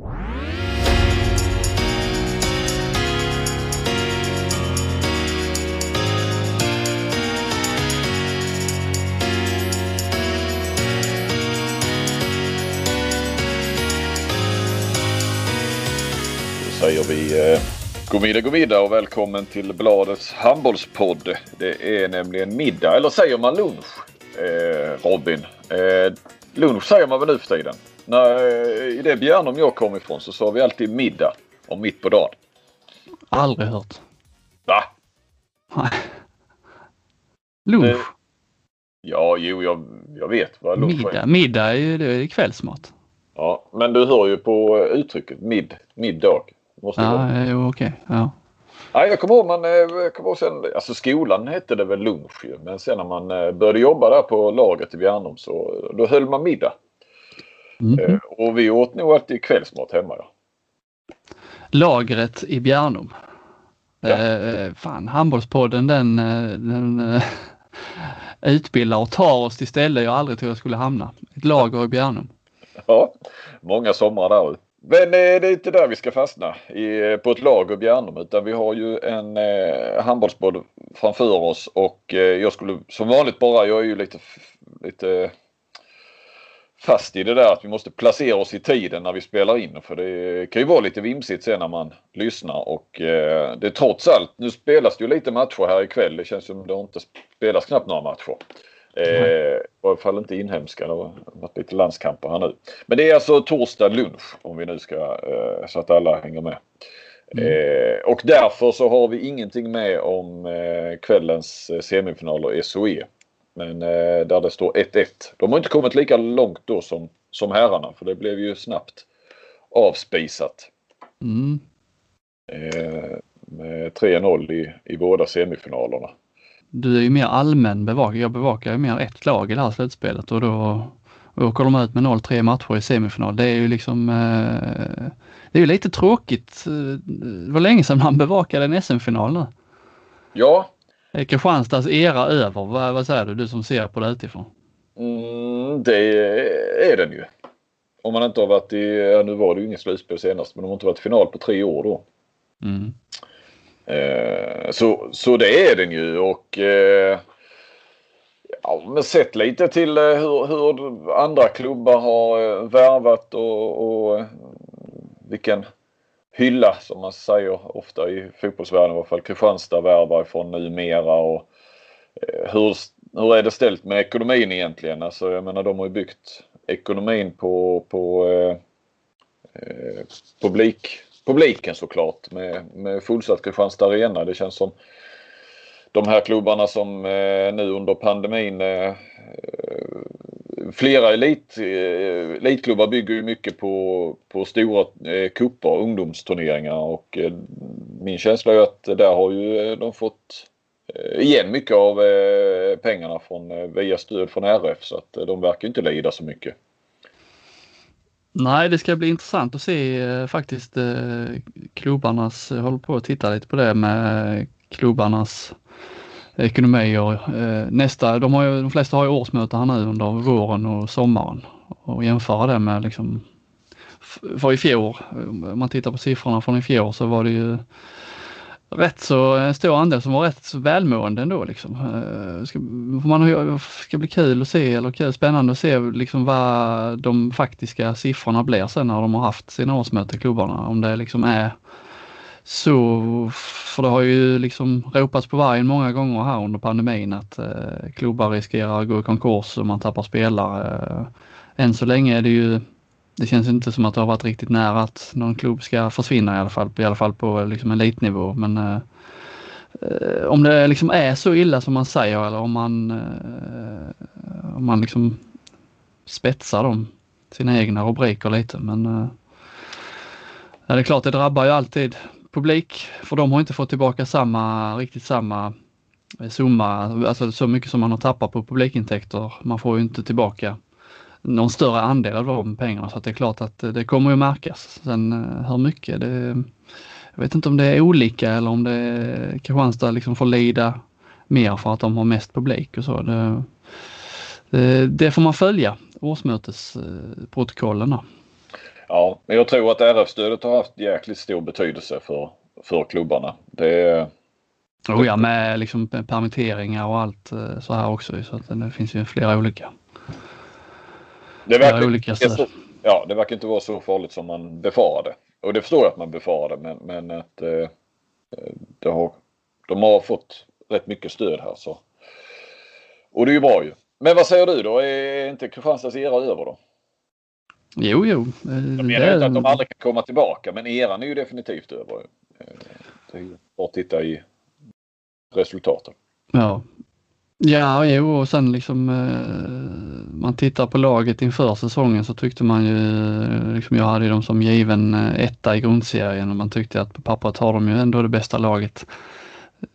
Då säger vi eh, god middag, god middag och välkommen till Bladets handbollspodd. Det är nämligen middag, eller säger man lunch, eh, Robin? Eh, lunch säger man väl nu för tiden? När, eh, I det Bjärnum jag kom ifrån så sa vi alltid middag om mitt på dagen. Aldrig hört. Va? Nej. Lunch. Eh, Ja, jo, jag, jag vet vad lunch middag. är. Middag är ju det är kvällsmat. Ja, men du hör ju på uttrycket mid, middag. Måste det vara. Ja, jo, okej. Ja. Nej, jag kommer ihåg, man, eh, jag kommer ihåg sen, alltså skolan hette det väl lunch ju. Men sen när man började jobba där på lagret i Bjärnum så då höll man middag. Mhm. Eh, Och vi åt nog alltid kvällsmat hemma. Ja. Lagret i Bjärnum. Ja. Eh, fan, handbollspodden den, eh, den eh, utbildar och tar oss till ställen jag aldrig trodde jag skulle hamna. Ett lager i Bjärnum. ja, många somrar där. Men det är inte där vi ska fastna i, på ett lag i Bjärnum utan vi har ju en eh, handbollsboll framför oss och eh, jag skulle som vanligt bara, jag är ju lite, lite fast i det där att vi måste placera oss i tiden när vi spelar in. För det kan ju vara lite vimsigt sen när man lyssnar och eh, det är trots allt, nu spelas det ju lite matcher här ikväll. Det känns som det inte spelas knappt några matcher. Eh, I alla fall inte inhemska. Det har varit lite landskamper här nu. Men det är alltså torsdag lunch om vi nu ska eh, så att alla hänger med. Eh, och därför så har vi ingenting med om eh, kvällens eh, semifinaler i SOE. Men eh, där det står 1-1. De har inte kommit lika långt då som, som herrarna för det blev ju snabbt avspisat. Mm. Eh, med 3-0 i, i båda semifinalerna. Du är ju mer allmän bevakare. Jag bevakar ju mer ett lag i det här slutspelet och då åker de ut med 0-3 matcher i semifinal. Det är ju liksom eh, det är ju lite tråkigt. Eh, Det var länge sedan man bevakade en SM-final nu. Ja, Är Kristianstads era över? Vad, vad säger du, du som ser på det utifrån? mm, det är den ju. Om man inte har varit i, ja, nu var det ju inget slutspel senast, men de har inte varit i final på tre år då. Mm. Eh, så, så det är den ju och eh, ja, men sett lite till eh, hur, hur andra klubbar har eh, värvat och, och eh, vilken hylla som man säger ofta i fotbollsvärlden i alla fall. Kristianstad värvar ifrån numera och eh, hur, hur är det ställt med ekonomin egentligen? Alltså jag menar de har ju byggt ekonomin på, på eh, eh, publik, publiken såklart med, med fullsatt Kristianstad Arena. Det känns som de här klubbarna som eh, nu under pandemin eh, Flera elit, eh, elitklubbar bygger ju mycket på, på stora eh, cuper, ungdomsturneringar och eh, min känsla är att där har ju de fått igen mycket av pengarna från, via stöd från RF så att de verkar inte lida så mycket. Nej, det ska bli intressant att se faktiskt klubbarnas, jag håller på att titta lite på det med klubbarnas ekonomi och eh, nästa, de, har ju, de flesta har ju årsmöte här nu under våren och sommaren och jämföra det med liksom för i fjol, om man tittar på siffrorna från i fjol så var det ju rätt så en stor andel som var rätt så välmående ändå liksom. Eh, ska, man ska bli kul att se eller kul, spännande att se liksom vad de faktiska siffrorna blir sen när de har haft sina årsmöten klubbarna. Om det liksom är så, för det har ju liksom ropats på vargen många gånger här under pandemin att eh, klubbar riskerar att gå i konkurs och man tappar spelare. Eh, än så länge är det ju, det känns inte som att det har varit riktigt nära att någon klubb ska försvinna i alla fall, i alla fall på liksom elitnivå. Men eh, eh, om det liksom är så illa som man säger eller om man, eh, om man liksom spetsar dem, sina egna rubriker lite. Men eh, ja, det är klart, det drabbar ju alltid publik för de har inte fått tillbaka samma, riktigt samma eh, summa, alltså så mycket som man har tappat på publikintäkter. Man får ju inte tillbaka någon större andel av de pengarna så att det är klart att eh, det kommer ju märkas. Sen eh, hur mycket, det, jag vet inte om det är olika eller om det är Kristianstad liksom får lida mer för att de har mest publik och så. Det, det, det får man följa, årsmötesprotokollen. Ja, men jag tror att RF-stödet har haft jäkligt stor betydelse för, för klubbarna. Det, Oh ja, med liksom permitteringar och allt eh, så här också. Så att det finns ju flera olika. Det verkar, olika stöd. Ja, det verkar inte vara så farligt som man befarade. Och det förstår jag att man befarade men, men att eh, det har, de har fått rätt mycket stöd här. Så. Och det är ju bra ju. Men vad säger du då? Är inte Kristianstads era över då? Jo, jo. Jag menar det... inte att de aldrig kan komma tillbaka men eran är ju definitivt över. Eh, det är bara att titta i resultaten. Ja. Ja, jo och sen liksom eh, man tittar på laget inför säsongen så tyckte man ju, liksom jag hade dem som given eh, etta i grundserien och man tyckte att på pappret har de ju ändå det bästa laget.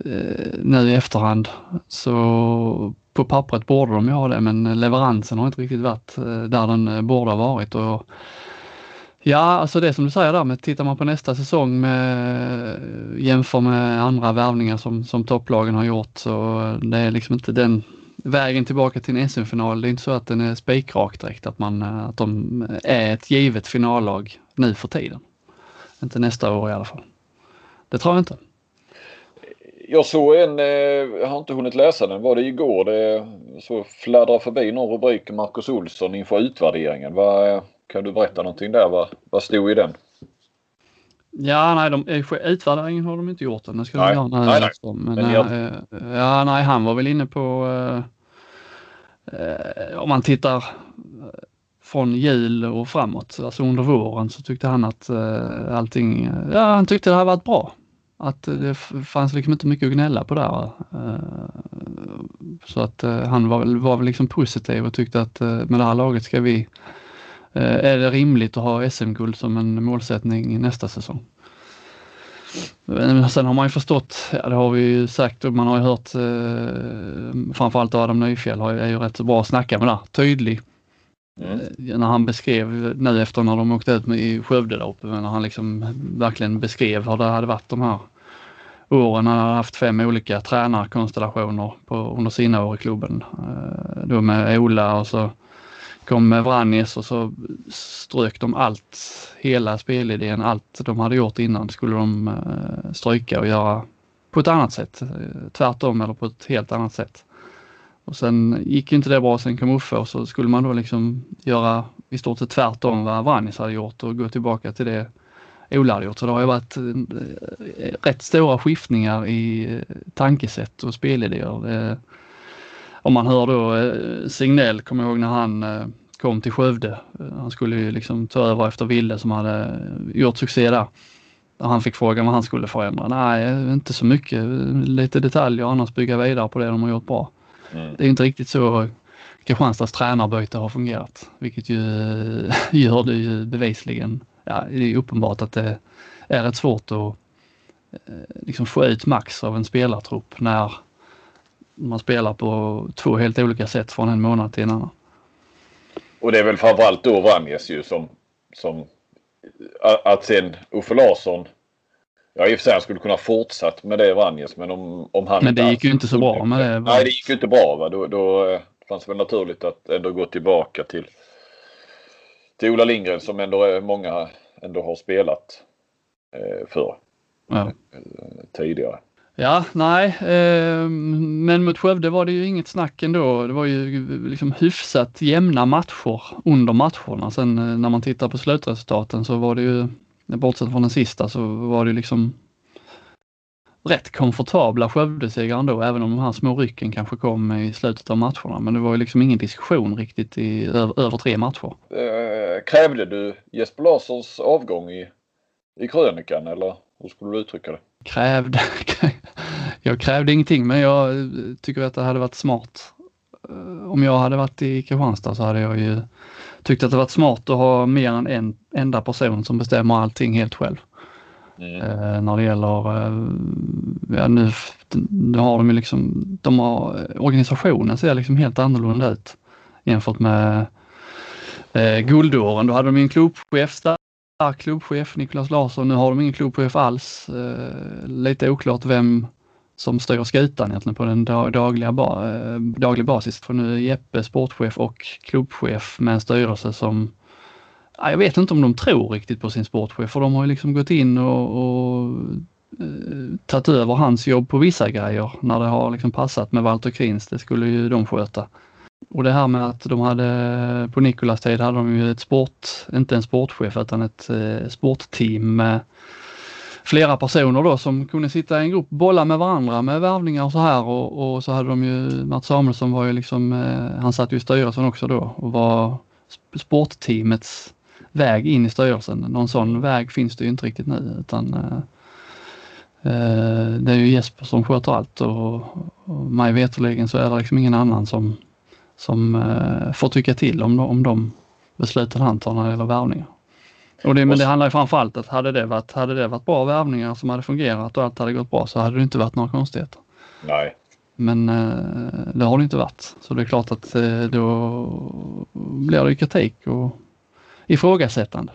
Eh, nu i efterhand så på pappret borde de ju ha det men leveransen har inte riktigt varit eh, där den eh, borde ha varit. Och Ja, alltså det som du säger där, med tittar man på nästa säsong med eh, jämför med andra värvningar som, som topplagen har gjort så det är liksom inte den vägen tillbaka till en SM-final. Det är inte så att den är spikrak direkt, att, man, att de är ett givet finallag nu för tiden. Inte nästa år i alla fall. Det tror jag inte. Jag såg en, eh, jag har inte hunnit läsa den, var det igår? Det så fladdrar förbi någon rubrik Marcus Olsson inför utvärderingen. Vad, kan du berätta någonting där? Vad, vad stod i den? Ja, nej, de, eh, utvärderingen har de inte gjort än. Det ska nej. de göra nej, nej. Men, Men jag... ja, nej, han var väl inne på äh, om man tittar från jul och framåt, alltså under våren så tyckte han att äh, allting, ja han tyckte det hade varit bra. Att det fanns liksom inte mycket att gnälla på där. Eh, så att eh, han var väl, var väl liksom positiv och tyckte att eh, med det här laget ska vi är det rimligt att ha SM-guld som en målsättning nästa säsong. Sen har man ju förstått, ja, det har vi ju sagt och man har ju hört eh, framförallt Adam Nyfjäll är ju rätt så bra att snacka med där, tydlig. Mm. Eh, när han beskrev nu efter när de åkte ut med i Skövde där uppe, när han liksom verkligen beskrev hur det hade varit de här åren. Han hade haft fem olika tränarkonstellationer på, under sina år i klubben. Eh, då med Ola och så kom med Vranjes och så strök de allt, hela spelidén, allt de hade gjort innan skulle de eh, stryka och göra på ett annat sätt. Tvärtom eller på ett helt annat sätt. Och sen gick inte det bra, sen kom Uffe och så skulle man då liksom göra i stort sett tvärtom vad Vranjes hade gjort och gå tillbaka till det Ola hade gjort. Så det har ju varit eh, rätt stora skiftningar i eh, tankesätt och spelidéer om man hör då eh, Signell, kommer jag ihåg när han kom till Skövde. Han skulle ju liksom ta över efter Ville som hade gjort succé där. Och han fick frågan vad han skulle förändra. Nej, inte så mycket. Lite detaljer annars bygga vidare på det de har gjort bra. Mm. Det är inte riktigt så Kristianstads tränarbyte har fungerat, vilket ju gör det ju bevisligen. Ja, det är uppenbart att det är rätt svårt att eh, liksom få ut max av en spelartrupp när man spelar på två helt olika sätt från en månad till en annan. Och det är väl framförallt då Vranjes ju som, som eh, att sen Uffe Larsson Ja i och för sig han skulle kunna fortsatt med det Vranjes men om, om han Men det gick ju inte så bra med det. Nej det gick ju inte bra va. Då, då eh, fanns det väl naturligt att ändå gå tillbaka till till Ola Lindgren som ändå många ändå har spelat eh, för ja. Eh, tidigare. Ja, nej, eh, men mot Skövde var det ju inget snack ändå. Det var ju liksom hyfsat jämna matcher under matcherna. Sen eh, när man tittar på slutresultaten så var det ju, bortsett från den sista, så var det liksom rätt komfortabla Skövdesegrar ändå, även om de här små rycken kanske kom i slutet av matcherna. Men det var ju liksom ingen diskussion riktigt i över, över tre matcher. Eh, krävde du Jesper Larssons avgång i, i krönikan eller hur skulle du uttrycka det? Krävde? jag krävde ingenting men jag tycker att det hade varit smart. Eh, om jag hade varit i Kristianstad så hade jag ju tyckt att det varit smart att ha mer än en enda person som bestämmer allting helt själv. Mm. Eh, när det gäller, eh, ja nu, nu har de ju liksom, de har, organisationen ser liksom helt annorlunda ut jämfört med eh, guldåren. Då hade de en klubbchef stark klubbchef, Niklas Larsson. Nu har de ingen klubbchef alls. Eh, lite oklart vem som styr skutan egentligen på den dagliga, ba, eh, daglig basis. För nu är Jeppe sportchef och klubbchef med en styrelse som jag vet inte om de tror riktigt på sin sportchef för de har ju liksom gått in och, och eh, tagit över hans jobb på vissa grejer när det har liksom passat med Walter Krins. Det skulle ju de sköta. Och det här med att de hade på Nikolas tid hade de ju ett sport, inte en sportchef utan ett eh, sportteam med flera personer då som kunde sitta i en grupp, bolla med varandra med värvningar och så här och, och så hade de ju, Mats Samuelsson var ju liksom, eh, han satt ju i styrelsen också då och var sportteamets väg in i styrelsen. Någon sån väg finns det ju inte riktigt nu utan eh, eh, det är ju Jesper som sköter allt och, och mig veterligen så är det liksom ingen annan som, som eh, får tycka till om, om de besluten han tar när det gäller värvningar. Och det, men det handlar ju framförallt att hade det, varit, hade det varit bra värvningar som hade fungerat och allt hade gått bra så hade det inte varit några konstigheter. Nej. Men eh, det har det inte varit. Så det är klart att eh, då blir det kritik och ifrågasättande.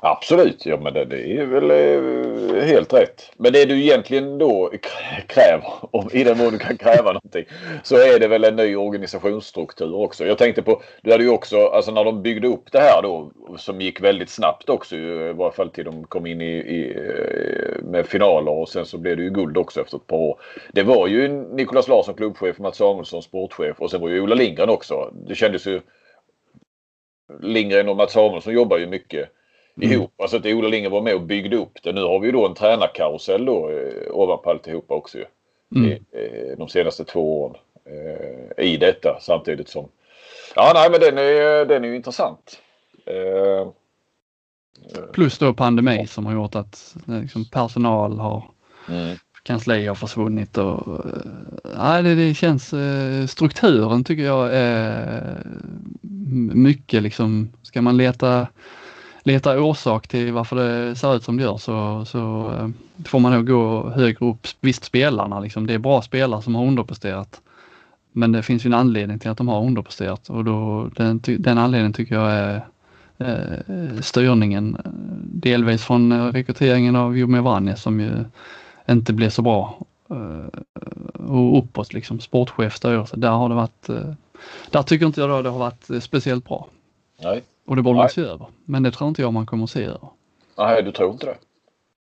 Absolut, ja men det, det är väl eh, helt rätt. Men det du egentligen då kräver, om, i den mån du kan kräva någonting, så är det väl en ny organisationsstruktur också. Jag tänkte på, du hade ju också, alltså när de byggde upp det här då, som gick väldigt snabbt också i varje fall till de kom in i, i, eh, med finaler och sen så blev det ju guld också efter ett par år. Det var ju Nikolas Larsson klubbchef, Mats Samuelsson sportchef och sen var ju Ola Lindgren också. Det kändes ju Lindgren och Mats Samuelsson jobbar ju mycket mm. ihop. Alltså att Ola Lindgren var med och byggde upp det. Nu har vi ju då en tränarkarusell då eh, ovanpå alltihopa också ju. Mm. I, eh, de senaste två åren eh, i detta samtidigt som Ja nej men den är, den är ju intressant. Eh, Plus då pandemi som har gjort att liksom, personal har mm. kansli har försvunnit och ja, det, det känns strukturen tycker jag är mycket liksom ska man leta leta orsak till varför det ser ut som det gör så, så eh, får man nog gå högre upp. Visst spelarna liksom, det är bra spelare som har underpresterat. Men det finns ju en anledning till att de har underpresterat och då, den, den anledningen tycker jag är eh, styrningen. Eh, delvis från eh, rekryteringen av Jomir Vranje som ju inte blev så bra. Eh, och uppåt liksom, sportchef, styrelse, där har det varit, eh, där tycker inte jag då det har varit speciellt bra. Nej. Och det borde man se över. Men det tror inte jag man kommer att se över. Nej, du tror inte det?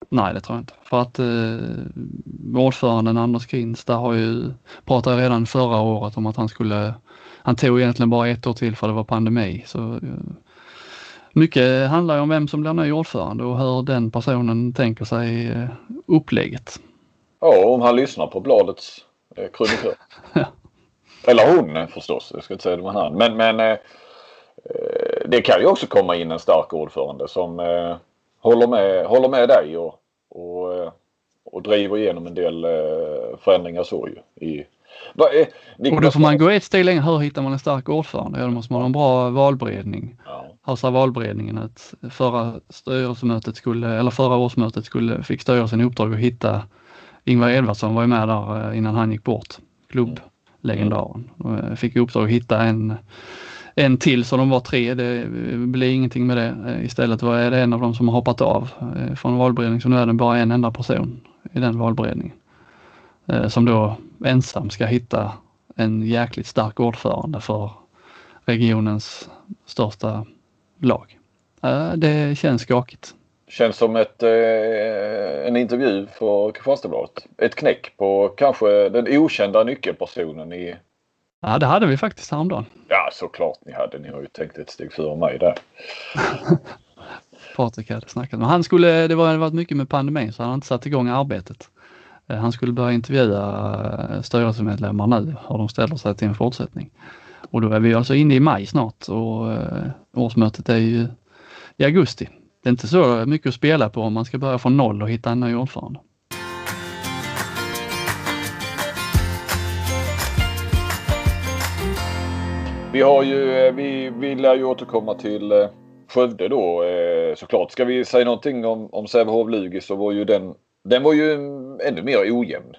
Nej, det tror jag inte. För att eh, ordföranden Anders Krins, där har ju pratade redan förra året om att han skulle, han tog egentligen bara ett år till för det var pandemi. Så eh, mycket handlar ju om vem som blir ny ordförande och hur den personen tänker sig eh, upplägget. Ja, om han lyssnar på bladets eh, krönikör. ja. Eller hon förstås, jag ska inte säga det med han. Men, men Eh, det kan ju också komma in en stark ordförande som eh, håller, med, håller med dig och, och, eh, och driver igenom en del eh, förändringar så ju. I, va, eh, och då får man gå ett steg längre. Hur hittar man en stark ordförande? Ja, då måste man ha en bra valberedning. Ja. Här sa valberedningen att förra styrelsemötet skulle, eller förra årsmötet skulle, fick styrelsen i uppdrag att hitta Ingvar Edvardsson var ju med där eh, innan han gick bort, klubblegendaren. Mm. Fick i uppdrag att hitta en en till så de var tre. Det blir ingenting med det. Eh, istället var det en av dem som har hoppat av eh, från valberedningen så nu är det bara en enda person i den valberedningen. Eh, som då ensam ska hitta en jäkligt stark ordförande för regionens största lag. Det känns skakigt. Känns som ett, en intervju för Kristianstadsbladet. Ett knäck på kanske den okända nyckelpersonen i Ja, det hade vi faktiskt häromdagen. Ja, såklart ni hade. Ni har ju tänkt ett steg före mig där. Patrik hade snackat med. Han skulle, det var varit mycket med pandemin så han har inte satt igång arbetet. Eh, han skulle börja intervjua eh, styrelsemedlemmar nu hur de ställer sig till en fortsättning. Och då är vi alltså inne i maj snart och eh, årsmötet är ju i augusti. Det är inte så mycket att spela på om man ska börja från noll och hitta en ny ordförande. Vi har ju, eh, vi, vi lär ju återkomma till eh, Skövde då eh, såklart. Ska vi säga någonting om, om Sävehof-Lugi så var ju den, den var ju ännu mer ojämn.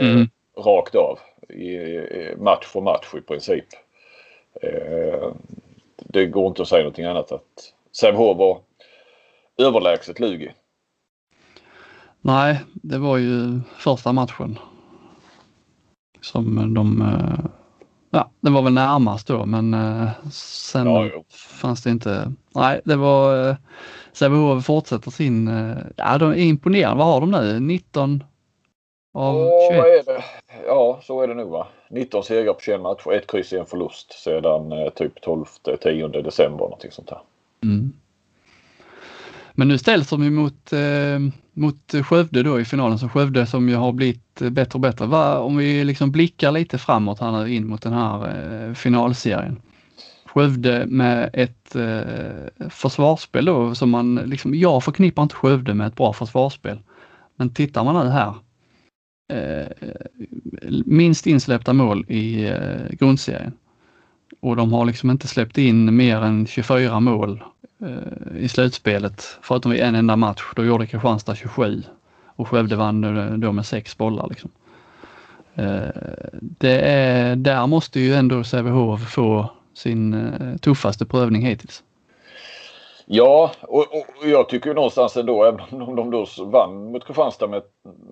Mm. Rakt av. I, match för match i princip. det går inte att säga någonting annat att Sävehof var överlägset Lugi. Nej, det var ju första matchen som de ja, det var väl närmast då men eh, sen ja, fanns det inte. Nej, det var eh, Sävehof fortsätter sin, eh, ja de är imponerande. Vad har de nu? 19 av Åh, 21? Är det? Ja, så är det nog va. 19 segrar på 21 matcher, ett kryss, en förlust sedan eh, typ 12-10 december någonting sånt här. Mm. Men nu ställs de ju mot, eh, mot Skövde då i finalen, så Skövde som ju har blivit bättre och bättre. Va, om vi liksom blickar lite framåt här nu in mot den här eh, finalserien. Skövde med ett eh, försvarsspel då som man liksom, jag förknippar inte Skövde med ett bra försvarsspel. Men tittar man nu här. Eh, minst insläppta mål i eh, grundserien. Och de har liksom inte släppt in mer än 24 mål eh, i slutspelet förutom i en enda match. Då gjorde Kristianstad 27 och Skövde vann eh, då med sex bollar. Liksom. Eh, det är, där måste ju ändå Sävehof få sin eh, tuffaste prövning hittills. Ja, och, och jag tycker någonstans ändå, även om de då vann mot Kristianstad med,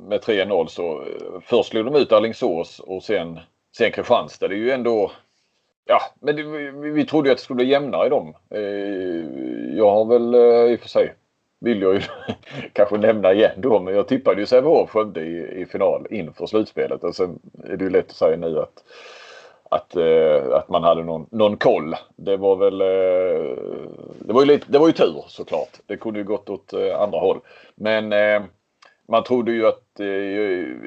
med 3-0 så först slog de ut Alingsås och sen, sen Kristianstad. Det är ju ändå Ja, men det, vi, vi trodde att det skulle bli jämnare i dem. Jag har väl i och för sig, vill jag ju kanske nämna igen då, men jag tippade ju Sävehof Skövde i, i final inför slutspelet och sen är det ju lätt att säga nu att att, eh, att man hade någon, någon koll. Det var väl eh, det, var ju lite, det var ju tur såklart. Det kunde ju gått åt eh, andra håll. Men man trodde ju att,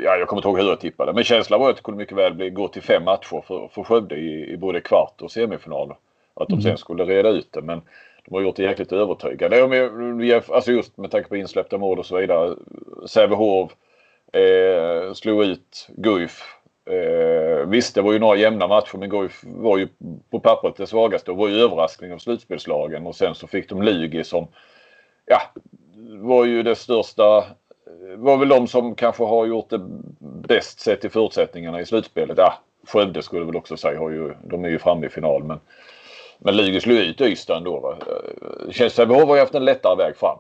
ja jag kommer inte ihåg hur jag tippade, men känslan var att det kunde mycket väl bli, gå till fem matcher för, för Skövde i, i både kvart och semifinal. Att de mm. sen skulle reda ut det. Men de har gjort det jäkligt övertygande. Mm, alltså just med tanke på insläppta mål och så vidare. Sävehof eh, slog ut Guif Eh, visst, det var ju några jämna matcher men Guif var ju på pappret det svagaste och var ju överraskning av slutspelslagen och sen så fick de Lugi som ja, var ju det största var väl de som kanske har gjort det bäst sett till förutsättningarna i slutspelet. Ja, Skövde skulle väl också säga, har ju, de är ju framme i final men men Lugi slog ut Ystad ändå. Va? Eh, att har ju haft en lättare väg fram.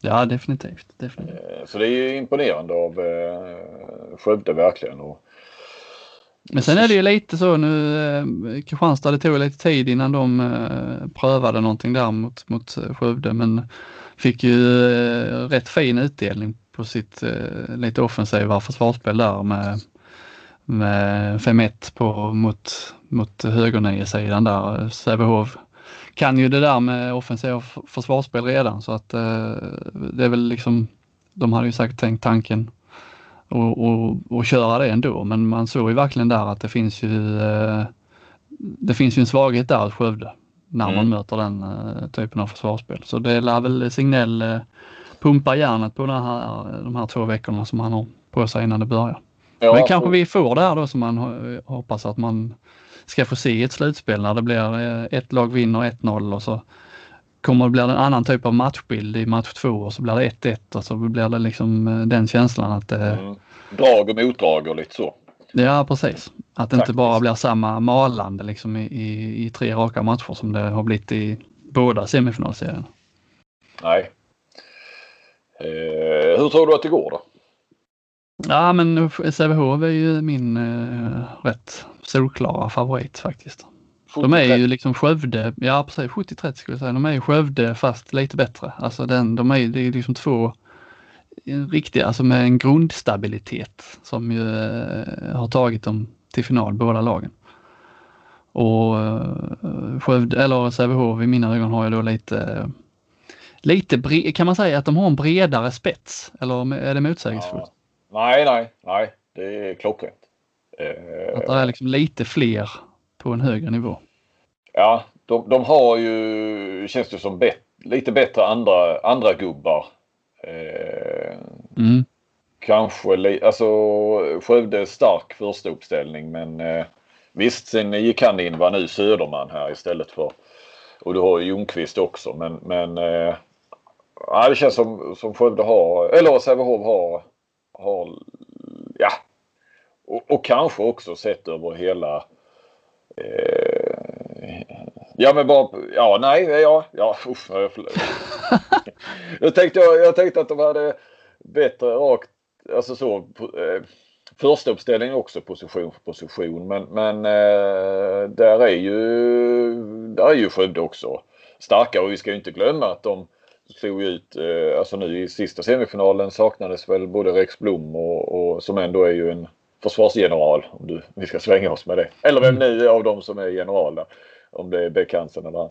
Ja, definitivt. definitivt. Eh, så det är imponerande av eh, Skövde verkligen. Och... Men sen är det ju lite så nu, eh, Kristianstad, det tog lite tid innan de eh, prövade någonting där mot, mot Skövde men fick ju eh, rätt fin utdelning på sitt eh, lite offensiva försvarsspel där med, med 5-1 på mot, mot högernio-sidan där. Sävehof kan ju det där med offensiva försvarsspel redan så att eh, det är väl liksom, de hade ju säkert tänkt tanken och, och, och köra det ändå men man såg ju verkligen där att det finns ju eh, det finns ju en svaghet där hos Skövde när man mm. möter den eh, typen av försvarsspel. Så det lär väl Signell eh, pumpa järnet på den här, de här två veckorna som han har på sig innan det börjar. Ja, men kanske vi får det här då som man hoppas att man ska få se ett slutspel när det blir eh, ett lag vinner 1-0 och så kommer det bli en annan typ av matchbild i match två och så blir det 1-1 och så blir det liksom eh, den känslan att det... Mm. Drag och motdrag och lite så. Ja precis. Att det inte bara blir samma malande liksom i, i, i, tre raka matcher som det har blivit i båda semifinalserierna. Nej. Eh, hur tror du att det går då? Ja men Sävehof är ju min eh, rätt solklara favorit faktiskt. De är ju liksom Skövde, ja precis 70-30 skulle jag säga. De är ju Skövde fast lite bättre. Alltså den, de är, det är liksom två riktiga, alltså med en grundstabilitet som ju eh, har tagit dem till final båda lagen. Och eh, Skövde, eller Sävehof i mina ögon har ju då lite lite kan man säga att de har en bredare spets eller är det motsägelsefullt? Ja. Nej, nej, nej, det är klockrent. Eh, att det är liksom lite fler på en högre nivå. Ja, de, de har ju, känns det som, bet, lite bättre andra, andra gubbar. Eh, mm. Kanske, alltså Skövde stark första uppställning men eh, visst sen gick han in, var nu Söderman här istället för och du har ju Ljungqvist också men, men eh, ja, det känns som, som Skövde har, eller Sävehof har, har ja och, och kanske också sett över hela eh, Ja men bara, ja nej, ja, ja usch, jag, jag, tänkte, jag, jag tänkte att de hade bättre rakt, alltså så, eh, första uppställningen också position för position. Men, men eh, där är ju där är ju Skövde också starka och vi ska ju inte glömma att de slog ut, eh, alltså nu i sista semifinalen saknades väl både Rex Blom och, och som ändå är ju en försvarsgeneral om du, vi ska svänga oss med det. Eller vem nu av dem som är general där. Om det är Beck Hansen eller han.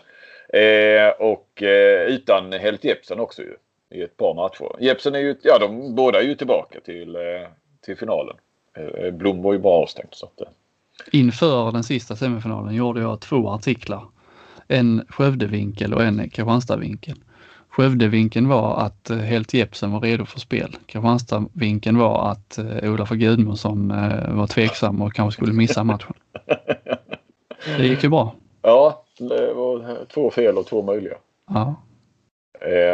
Eh, och eh, utan Helt Jepsen också ju. I ett par matcher. Jepsen är ju, ja de båda är ju tillbaka till, eh, till finalen. Eh, Blom var ju bara avstängd. Så att, eh. Inför den sista semifinalen gjorde jag två artiklar. En Skövdevinkel och en Kristianstadvinkel. Skövdevinkeln var att eh, Helt Jepsen var redo för spel. Kristianstadvinkeln var att eh, Olof Gudmundsson eh, var tveksam och kanske skulle missa matchen. Det gick ju bra. Ja, det var två fel och två möjliga. Ja.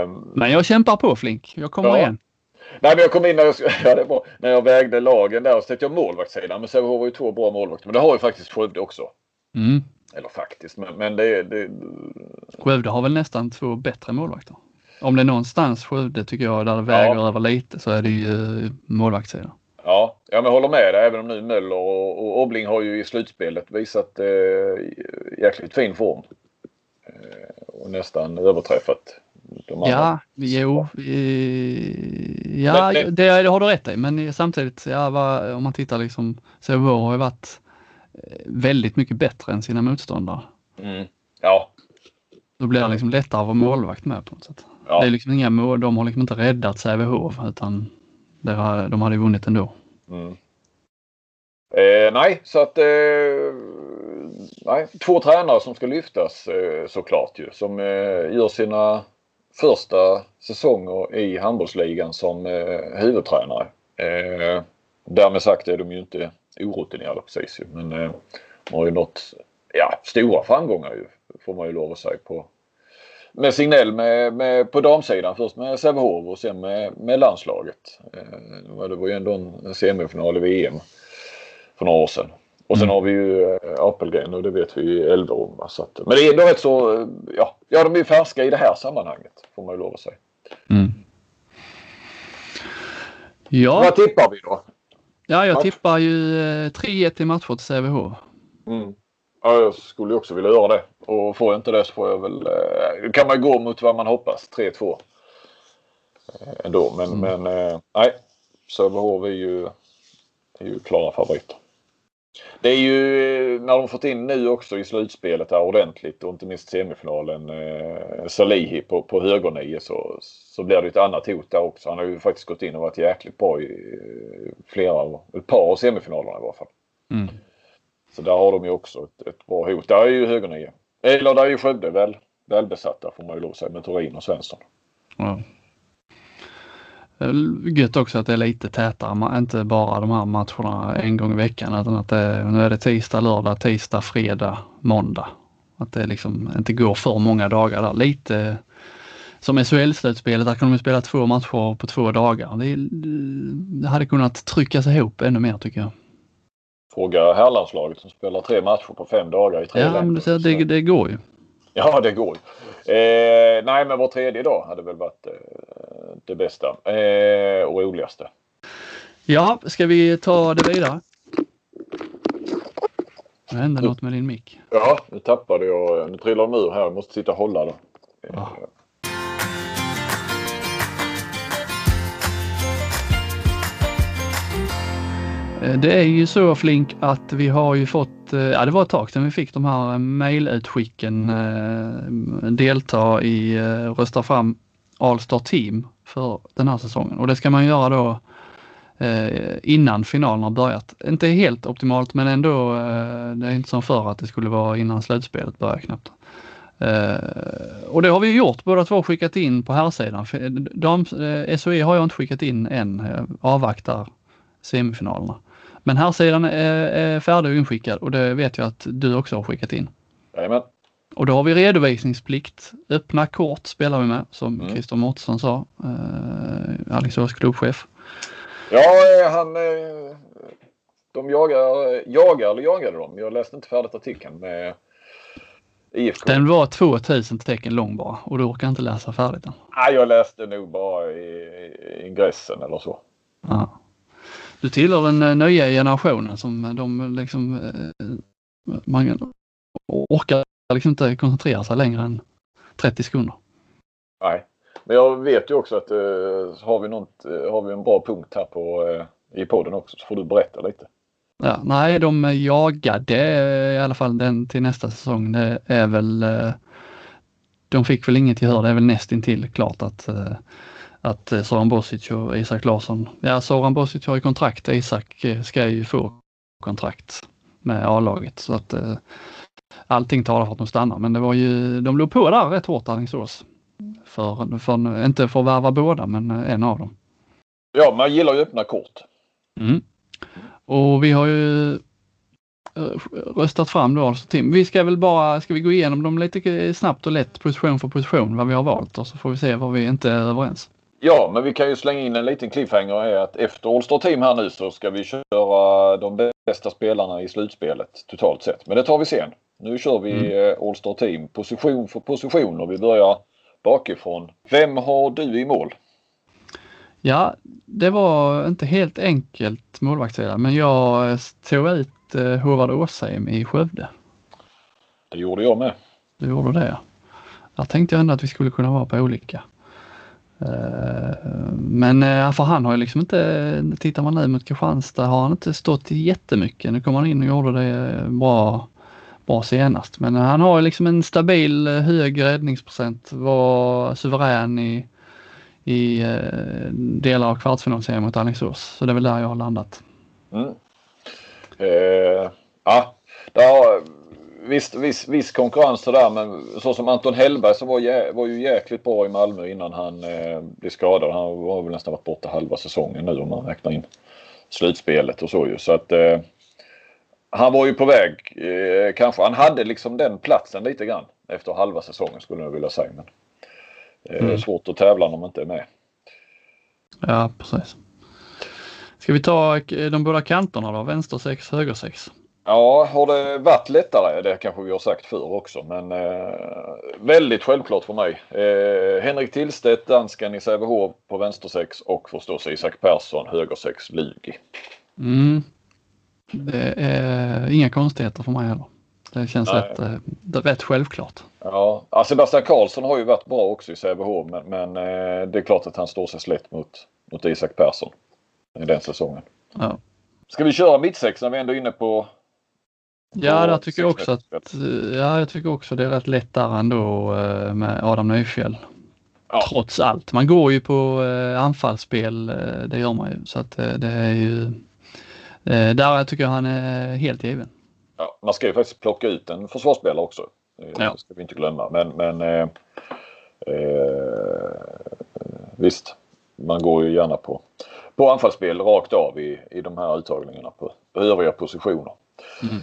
Um, men jag kämpar på Flink. Jag kommer ja. igen. Nej, men jag kom in när jag, ja, det var, när jag vägde lagen där och så tänkte jag målvaktssidan. Men Sävehof har ju två bra målvakter. Men det har ju faktiskt Skövde också. Mm. Eller faktiskt, men, men det, det... Skövde har väl nästan två bättre målvakter. Om det är någonstans Skövde tycker jag där det väger ja. över lite så är det ju målvaktssidan. Ja, jag håller med dig. Även om nu Möller och, och Obling har ju i slutspelet visat eh, jäkligt fin form. Eh, och nästan överträffat de andra. Ja, jo. ja, det, det, det, har du rätt i. Men samtidigt, ja, vad, om man tittar liksom, Sävehof har ju varit eh, väldigt mycket bättre än sina motståndare. Mm. Ja. Då blir det liksom lättare att vara målvakt med på något sätt. Ja. Det är liksom inga mål, de har liksom inte räddat Sävehof utan har, de hade vunnit ändå. Mm. Eh, nej, så att eh, nej, två tränare som ska lyftas eh, såklart ju. Som eh, gör sina första säsonger i handbollsligan som eh, huvudtränare. Eh, därmed sagt är de ju inte orutinerade precis ju, men eh, de har ju nått ja, stora framgångar ju, får man ju lov att säga på med Signell med, med, på damsidan. Först med Sävehof och sen med, med landslaget. Eh, det var ju ändå en semifinal i VM för några år sedan. Och sen mm. har vi ju äh, Apelgren och det vet vi ju. Så att, men det är ändå rätt så, ja, ja de är färska i det här sammanhanget får man ju lov att säga. Mm. Ja. Vad tippar vi då? Ja, jag Match. tippar ju 3-1 eh, i matcher till Sävehof. Mm. Ja, jag skulle också vilja göra det. Och får jag inte det så får jag väl... Eh, kan man gå mot vad man hoppas. 3-2. Eh, ändå. Men, mm. men eh, nej. Sävehof är ju, är ju klara favoriter. Det är ju när de fått in nu också i slutspelet här ordentligt och inte minst semifinalen eh, Salihi på, på högernio så, så blir det ett annat hot där också. Han har ju faktiskt gått in och varit jäkligt bra i flera, ett par av semifinalerna i varje fall. Mm. Så där har de ju också ett, ett bra hot. Där är ju högernio. Eller där är ju Skövde väl, välbesatta får man ju lov att säga med Torin och Svensson. Ja. Gött också att det är lite tätare, inte bara de här matcherna en gång i veckan utan att det, nu är det tisdag, lördag, tisdag, fredag, måndag. Att det liksom inte går för många dagar där. Lite som SHL-slutspelet, där kan de spela två matcher på två dagar. Det, det hade kunnat tryckas ihop ännu mer tycker jag. Fråga herrlandslaget som spelar tre matcher på fem dagar i tre Ja, men du ser, det, det går ju. Ja, det går ju. Eh, nej, men var tredje dag hade väl varit eh, det bästa eh, och roligaste. Ja, ska vi ta det vidare? Nu hände något med din mick. Ja, nu tappade jag. Nu trillar den ur här. Jag måste sitta och hålla då. Ja. Eh, det är ju så Flink att vi har ju fått, eh, ja det var ett tag sedan vi fick de här eh, mailutskicken, delta i rösta fram Allstar Team för den här säsongen och det ska man göra då innan finalen har börjat. Inte helt optimalt men ändå, det är inte som förr att det skulle vara innan slutspelet börjar knappt. och det har vi gjort, båda två skickat in på här sidan. De, SOE har jag inte skickat in än, avvaktar semifinalerna. Men här sidan är, är färdig och inskickad och det vet jag att du också har skickat in. Jajamän. Och då har vi redovisningsplikt. Öppna kort spelar vi med som mm. Christer Mårtensson sa. Eh, Alingsås klubbchef. Ja, eh, han eh, de jagar, jagar eller jagade de? Jag läste inte färdigt artikeln med IFK. Den var 2000 tecken lång bara och du orkar inte läsa färdigt den. Nej, jag läste nog bara i, i ingressen eller så. Ja. Du tillhör den eh, nya generationen som de liksom man orkar liksom inte koncentrera sig längre än 30 sekunder. Nej, men jag vet ju också att uh, har, vi något, har vi en bra punkt här på, i podden också så får du berätta lite. Ja, nej, de jagade i alla fall den till nästa säsong. Det är väl de fick väl inget gehör. Det är väl nästintill klart att, att Soran Bosic och Isak Larsson, ja Soran Bosic har ju kontrakt, Isak ska ju få kontrakt med A-laget så att allting talar för att de stannar. Men det var ju, de låg på där rätt hårt Alingsås. För, för, inte för att värva båda men en av dem. Ja, man gillar ju öppna kort. Mm. Och vi har ju eh, röstat fram då alltså Tim. Vi ska väl bara, ska vi gå igenom dem lite snabbt och lätt position för position vad vi har valt och så får vi se vad vi inte är överens. Ja, men vi kan ju slänga in en liten cliffhanger är att efter All Team här nu så ska vi köra de bästa spelarna i slutspelet totalt sett. Men det tar vi sen. Nu kör vi mm. Eh, All Star Team position för position och vi börjar bakifrån. Vem har du i mål? Ja, det var inte helt enkelt målvaktssida men jag tog ut eh, Håvard Åsheim i Skövde. Det gjorde jag med. Du gjorde det? Jag tänkte ändå att vi skulle kunna vara på olika. Eh, men eh, för han har ju liksom inte, tittar man nu mot Kristianstad har han inte stått jättemycket. Nu kom han in och gjorde det eh, bra bra senast. Men han har ju liksom en stabil hög räddningsprocent, var suverän i, i delar av kvartsfinalserien mot Alingsås. Så det är väl där jag har landat. Mm. Eh, ja, där, visst, viss, viss konkurrens sådär men så som Anton Hellberg som var, jä, var ju jäkligt bra i Malmö innan han eh, blev skadad. Han har väl nästan varit borta halva säsongen nu om man räknar in slutspelet och så ju. Så att eh, han var ju på väg eh, kanske. Han hade liksom den platsen lite grann efter halva säsongen skulle jag vilja säga. Men eh, mm. svårt att tävla när man inte är med. Ja, precis. Ska vi ta eh, de båda kanterna då? Vänster 6, höger 6? Ja, har det varit lättare? Det kanske vi har sagt förr också, men eh, väldigt självklart för mig. Eh, Henrik Tillstedt, dansken i Sävehof på vänster 6 och förstås Isak Persson, höger 6, Lugi. Mm. Det är inga konstigheter för mig heller. Det känns rätt, eh, rätt självklart. Ja, Sebastian Karlsson har ju varit bra också i Sävehof men, men eh, det är klart att han står sig slätt mot, mot Isak Persson i den säsongen. Ja. Ska vi köra mittsex när vi ändå är inne på Ja, där tycker jag också att ja, jag tycker också det är rätt lätt där ändå eh, med Adam Nyfjäll. Ja. Trots allt. Man går ju på anfallsspel, det gör man ju. Så att det är ju Eh, där tycker jag han är helt given. Ja, man ska ju faktiskt plocka ut en försvarsspelare också. Eh, ja. Det ska vi inte glömma. Men, men eh, eh, visst, man går ju gärna på, på anfallsspel rakt av i, i de här uttagningarna på, på övriga positioner. Mm.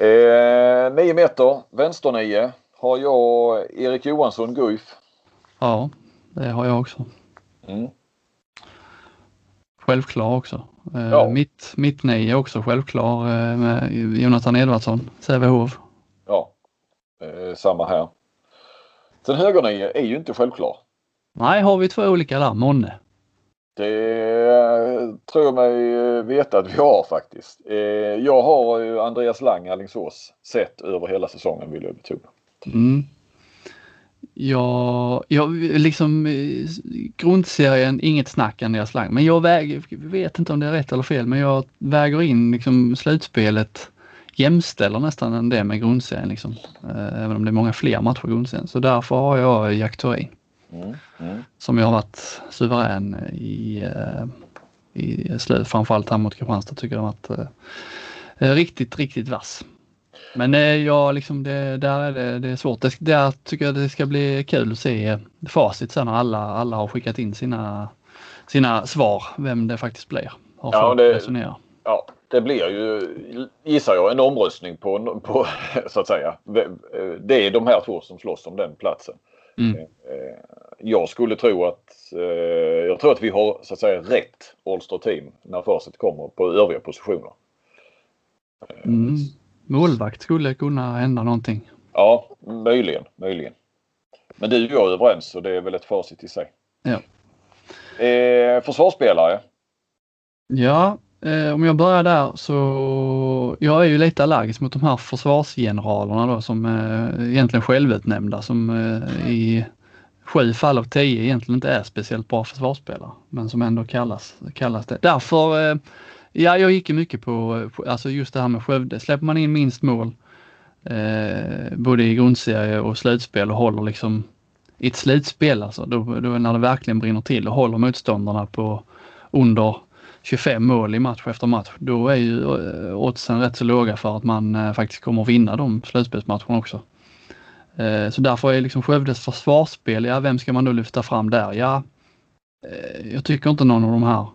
Eh, 9 meter, vänster 9 har jag Erik Johansson, Guif. Ja, det har jag också. Mm. Självklar också. Eh, ja. Mitt, mitt är också självklar eh, med Jonathan Edvardsson, Sävehof. Ja, eh, samma här. Sen högernio är ju inte självklar. Nej, har vi två olika där, månne? Det tror jag mig eh, veta att vi har faktiskt. Eh, jag har ju Andreas Lang, Alingsås, sett över hela säsongen vill jag betona. Mm. Ja, jag liksom eh, grundserien, inget snack Andreas Lang, men jag väger, vet inte om det är rätt eller fel, men jag väger in liksom slutspelet jämställer nästan det med grundserien liksom. Även om det är många fler matcher i grundserien. Så därför har jag Jack Thorin. Mm, mm. Som jag har varit suverän i, eh, i slut, framförallt här mot Kristianstad tycker jag har varit eh, riktigt, riktigt vass. Men eh, ja, liksom det, där är det, det är svårt. Det, där tycker jag det ska bli kul att se facit sen när alla, alla har skickat in sina, sina svar, vem det faktiskt blir. Har ja, det, resonera. ja, det blir ju, gissar jag, en omröstning på, på, så att säga. Det är de här två som slåss om den platsen. Mm. Eh, eh, jag skulle tro att, jag tror att vi har så att säga rätt Allstar team när facit kommer på övriga positioner. Mm målvakt skulle kunna hända någonting. Ja, möjligen, möjligen. Men du och jag är överens så det är väl ett facit i sig. Ja. Eh, försvarsspelare? Ja, Eh, om jag börjar där så jag är ju lite allergisk mot de här försvarsgeneralerna då som är egentligen självutnämnda som eh, i sju fall av tio egentligen inte är speciellt bra försvarsspelare men som ändå kallas, kallas det. Därför, eh, ja jag gick ju mycket på, alltså just det här med Skövde. Släpper man in minst mål eh, både i grundserie och slutspel och håller liksom i ett slutspel alltså, då, då när det verkligen brinner till och håller motståndarna på under 25 mål i match efter match, då är ju eh, oddsen rätt så låga för att man eh, faktiskt kommer att vinna de slutspelsmatcherna också. Eh, så därför är liksom Skövdes försvarsspel, ja vem ska man då lyfta fram där? Ja, jag tycker inte någon av de här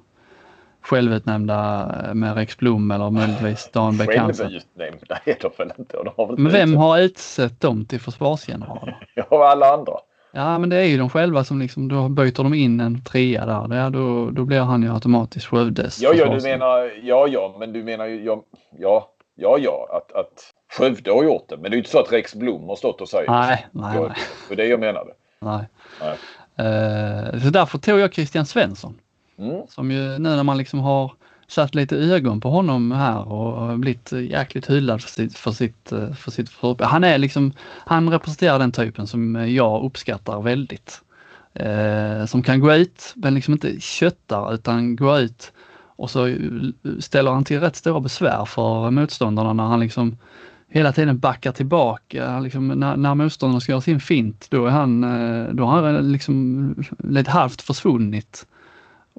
självutnämnda med Rex Blom eller möjligtvis Dan Beck Självutnämnda är de väl inte? De har väl Men vem har utsett dem till försvarsgeneraler? ja, alla andra. Ja, men det är ju de själva som liksom, då byter de in en trea där. Ja, då, då blir han ju automatiskt Skövdes. Ja, ja, du menar, ja, ja, men du menar ju, ja, ja, ja, ja, att, att Skövde har gjort det. Men det är ju inte så att Rex Blom har stått och sagt Nej, nej, nej. Det det jag menade. Nej. nej. Uh, så därför tog jag Christian Svensson. Mm. Som ju nu när man liksom har satt lite ögon på honom här och blivit jäkligt hyllad för sitt, för sitt, eh, för sitt för, Han är liksom, han representerar den typen som jag uppskattar väldigt. Eh, som kan gå ut, men liksom inte köttar utan gå ut och så ställer han till rätt stora besvär för motståndarna när han liksom hela tiden backar tillbaka. Liksom, när, när motståndarna ska göra sin fint, då är han, eh, då har han liksom lite halvt försvunnit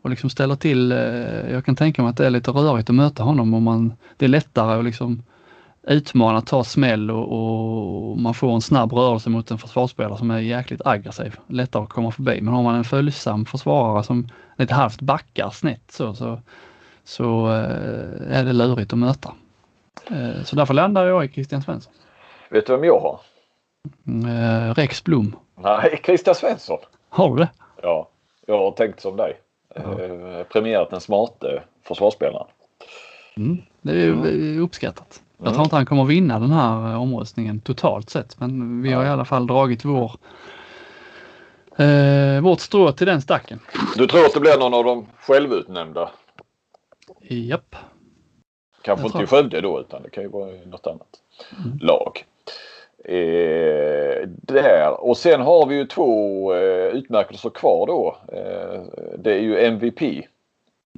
och liksom ställer till. Eh, jag kan tänka mig att det är lite rörigt att möta honom och man, det är lättare att liksom utmana, ta smäll och, och, man får en snabb rörelse mot en försvarsspelare som är jäkligt aggressiv. Lättare att komma förbi. Men har man en följsam försvarare som lite halvt backar snett så, så, så eh, är det lurigt att möta. Eh, så därför landar jag i Christian Svensson. Vet du vem jag har? Rex Blom. Nej, Christian Svensson. Har du det? Ja, jag har tänkt som dig eh, premierat den smarte försvarsspelaren. Mm, det är mm. uppskattat. Jag tror inte han kommer vinna den här eh, omröstningen totalt sett men vi har i alla fall dragit vår eh, vårt strå till den stacken. Du tror att det blir någon av de självutnämnda? Japp. Kanske inte i Skövde då utan det kan ju vara något annat mm. lag. Eh, där. Och sen har vi ju två eh, utmärkelser kvar då. Eh, det är ju MVP.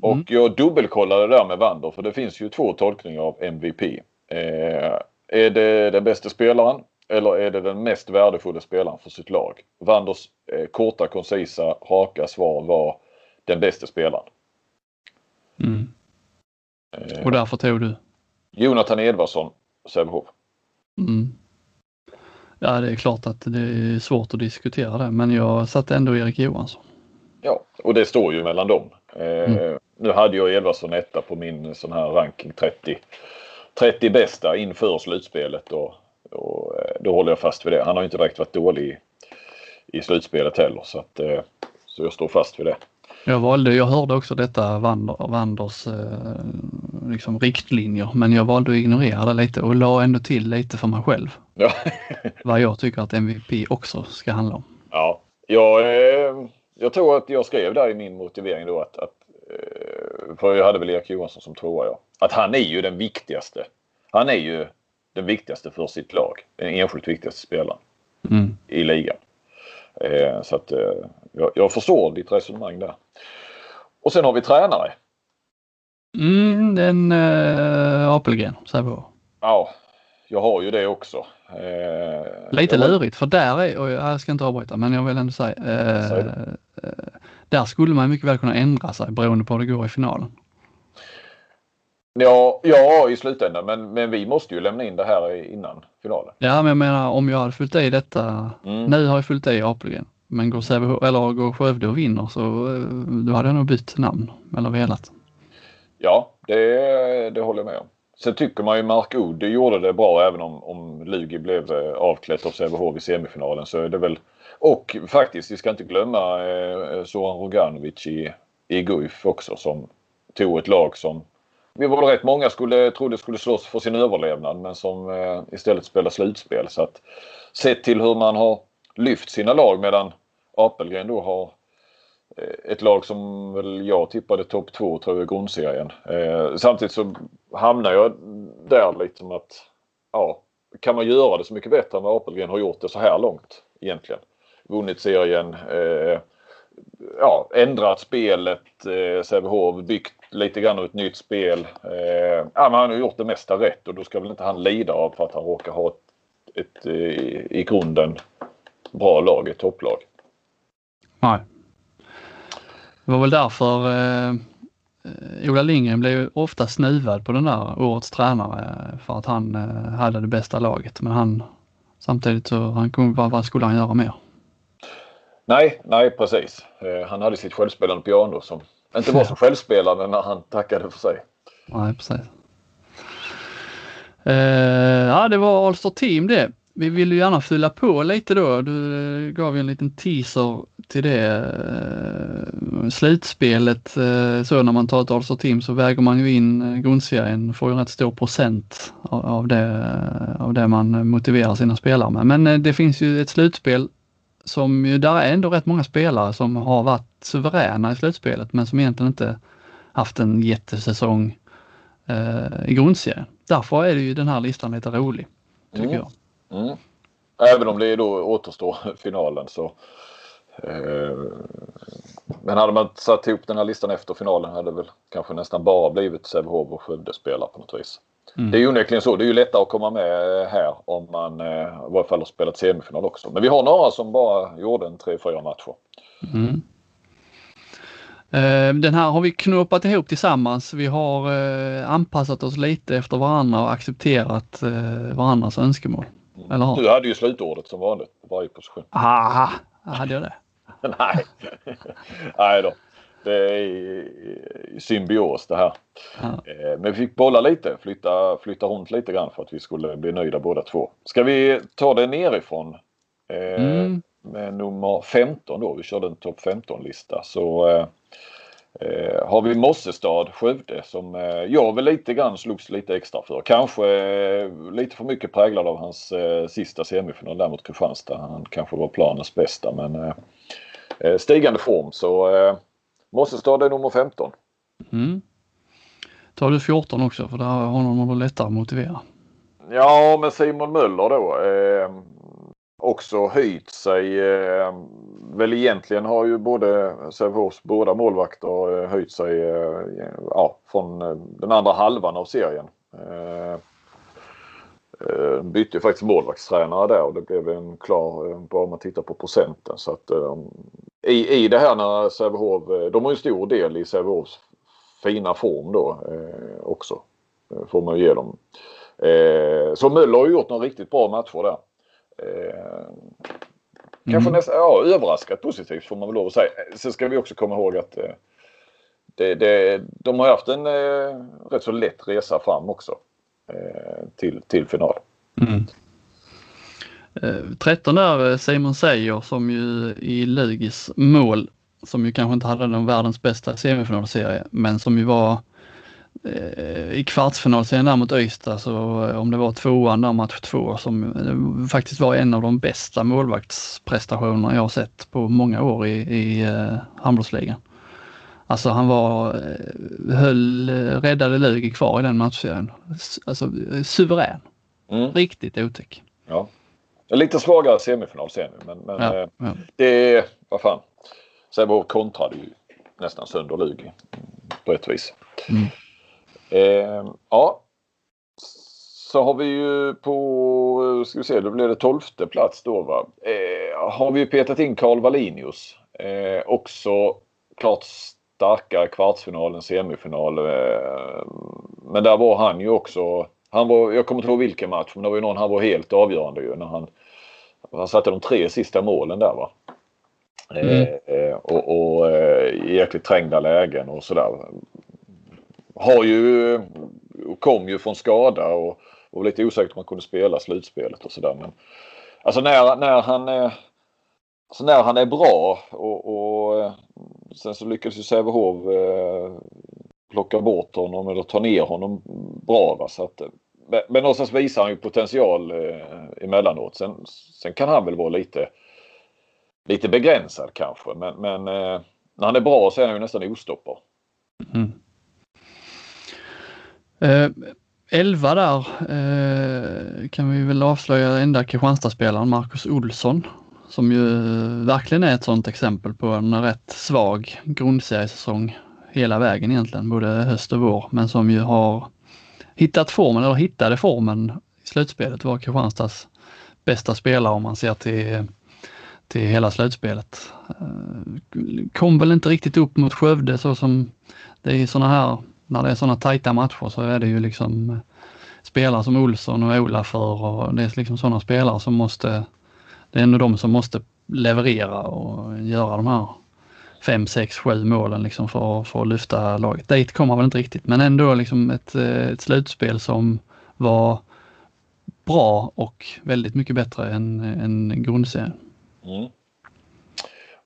Och mm. jag dubbelkollade där med Wander för det finns ju två tolkningar av MVP. Eh, är det den bästa spelaren eller är det den mest värdefulla spelaren för sitt lag? Wanders eh, korta, koncisa, raka svar var den bästa spelaren. Mm. Eh, Och därför tog du? Jonathan Edvardsson, Sävehof. Mm. Ja, det är klart att det är svårt att diskutera det, men jag satte ändå Erik Johansson. Ja, och det står ju mellan dem. Eh, mm. Nu hade jag Edvardsson etta på min sån här ranking 30, 30 bästa inför slutspelet och, och eh, då håller jag fast vid det. Han har inte direkt varit dålig i, i slutspelet heller så att eh, så jag står fast vid det. Jag valde, jag hörde också detta Wander, Wanders eh, liksom riktlinjer men jag valde att ignorera det lite och la ändå till lite för mig själv. Ja. vad jag tycker att MVP också ska handla om. Ja, jag, eh, jag tror att jag skrev där i min motivering då att, att eh, för jag hade väl Erik Johansson som tvåa ja. Att han är ju den viktigaste. Han är ju den viktigaste för sitt lag. Den enskilt viktigaste spelaren mm. i ligan. Så att jag, jag förstår ditt resonemang där. Och sen har vi tränare. Mm, den äh, Apelgren, Sävehof. Ja, jag har ju det också. Eh, Lite jag... lurigt för där är, och jag ska inte avbryta men jag vill ändå säga, eh, eh, där skulle man mycket väl kunna ändra sig beroende på hur det går i finalen. Ja, ja i slutändan men, men vi måste ju lämna in det här innan finalen. Ja men jag menar om jag hade fyllt i detta, mm. nu har jag fyllt i Apelgren. Men går, Säve, eller går Skövde och vinner så eh, då hade jag nog bytt namn eller velat. Ja, det, det håller jag med om. Sen tycker man ju Mark Ode gjorde det bra även om, om Lugi blev eh, avklätt av Sävehof i semifinalen så är det väl och faktiskt, vi ska inte glömma eh, eh Zoran Roganovic i, i Guif också som tog ett lag som vi var rätt många skulle, trodde skulle slåss för sin överlevnad men som eh, istället spelar slutspel. Så att sett till hur man har lyft sina lag medan Apelgren då har eh, ett lag som väl jag tippade topp två tror jag i grundserien. Eh, samtidigt så hamnar jag där lite som att ja, kan man göra det så mycket bättre än vad Apelgren har gjort det så här långt egentligen. Vunnit serien, eh, ja, ändrat spelet, eh, Sävehof byggt lite grann av ett nytt spel. Eh, ja, men han har gjort det mesta rätt och då ska väl inte han lida av för att han råkar ha ett, ett eh, i, i grunden bra lag, ett topplag. Nej. Det var väl därför eh, Ola Lindgren blev ofta snuvad på den där årets tränare för att han eh, hade det bästa laget. Men han samtidigt så han kom, vad, vad skulle han göra mer? Nej, nej precis. Eh, han hade sitt självspelande piano som inte var så självspelande när han tackade för sig. Nej, precis. Eh, ja, det var Alster Team det. Vi vill ju gärna fylla på lite då. Du gav ju en liten teaser till det. Eh, slutspelet, eh, så när man tar ett Alster Team så väger man ju in eh, grundserien, får ju rätt stor procent av det, av det man motiverar sina spelare med. Men det finns ju ett slutspel som ju, där är ändå rätt många spelare som har varit suveräna i slutspelet men som egentligen inte haft en jättesäsong eh, i grundserien. Därför är det ju den här listan lite rolig, tycker mm. jag. Mm. Även om det då återstår finalen så. Eh, men hade man satt ihop den här listan efter finalen hade det väl kanske nästan bara blivit Sävehof och Skövde spelare på något vis. Mm. Det är ju onekligen så. Det är ju lättare att komma med här om man eh, i varje fall har spelat semifinal också. Men vi har några som bara gjorde en 3-4 matcher. Mm. Eh, den här har vi knåpat ihop tillsammans. Vi har eh, anpassat oss lite efter varandra och accepterat varandras önskemål. Eller Du hade ju slutordet som vanligt på varje position. Aha, hade jag det? Nej. Nej då. Det är symbios det här. Ja. Eh, men vi fick bolla lite, flytta, flytta runt lite grann för att vi skulle bli nöjda båda två. Ska vi ta det nerifrån? Eh, mm. Med nummer 15 då. Vi körde en topp 15-lista. Så eh, har vi Mossestad, Skövde, som eh, jag väl lite grann slogs lite extra för. Kanske eh, lite för mycket präglad av hans eh, sista semifinal där mot Kristianstad. Han kanske var planens bästa men eh, eh, stigande form så Mossestad är nummer 15. Mm. Tar du 14 också för där har honom lättare att motivera. Ja men Simon Möller då. Också höjt sig. Eh, väl egentligen har ju både Sävehofs båda målvakter eh, höjt sig eh, ja, från eh, den andra halvan av serien. Eh, bytte ju faktiskt målvaktstränare där och det blev en klar, bara om man tittar på procenten. Så att, i, I det här när Sävehof, de har ju stor del i Sävehofs fina form då också. Får man ju ge dem. Så Möller har ju gjort några riktigt bra matcher där. Eh, kanske mm. nästan ja, överraskat positivt får man väl lov att säga. Sen ska vi också komma ihåg att eh, det, det, de har haft en eh, rätt så lätt resa fram också eh, till, till final. Mm. 13 eh, där eh, Simon Seijer som ju i Lugis mål som ju kanske inte hade den världens bästa semifinalserie men som ju var Eh, i kvartsfinalserien där mot Öysta så eh, om det var tvåan där match två som eh, faktiskt var en av de bästa målvaktsprestationerna jag sett på många år i, i handbollsligan. Alltså han var, höll, räddade Lugi kvar i den matchserien. Alltså suverän. Mm. Riktigt otäck. Ja. Lite svagare semifinal sen men, men ja, ja. det är, vad fan. Sävehof kontrade ju nästan sönder Lugi på ett vis. Mm. Eh, ja. Så har vi ju på, ska vi se, då blir det tolfte plats då va. Eh, har vi petat in Karl Wallinius. Eh, också klart starkare kvartsfinal än semifinal. Eh, men där var han ju också, han var, jag kommer inte ihåg vilken match, men det var ju någon han var helt avgörande ju när han, han satte de tre sista målen där va. Mm. Eh, och, och eh, jäkligt trängda lägen och sådär har ju, kom ju från skada och var lite osäkert om han kunde spela slutspelet och sådär. Men alltså när, när han är alltså när han är bra och, och eh, sen så lyckades ju Sävehof eh, plocka bort honom eller ta ner honom bra. Va? Så att, eh, men, men någonstans visar han ju potential eh, emellanåt. Sen, sen kan han väl vara lite, lite begränsad kanske men, men eh, när han är bra så är han ju nästan ostoppbar. Mm. Eh, elva där eh, kan vi väl avslöja enda Kristianstadsspelaren Marcus Olsson som ju eh, verkligen är ett sådant exempel på en rätt svag grundseriesäsong hela vägen egentligen, både höst och vår, men som ju har hittat formen, eller hittade formen i slutspelet, var Kristianstads bästa spelare om man ser till, till hela slutspelet. Eh, kom väl inte riktigt upp mot Skövde så som det är sådana här, när det är sådana tajta matcher så är det ju liksom eh, spelare som Olsson och Olafur och det är liksom sådana spelare som måste, det är ändå de som måste leverera och göra de här fem, sex, sju målen liksom för, för att lyfta laget. Dit kommer väl inte riktigt men ändå liksom ett, eh, ett slutspel som var bra och väldigt mycket bättre än, än grundserien. Mm.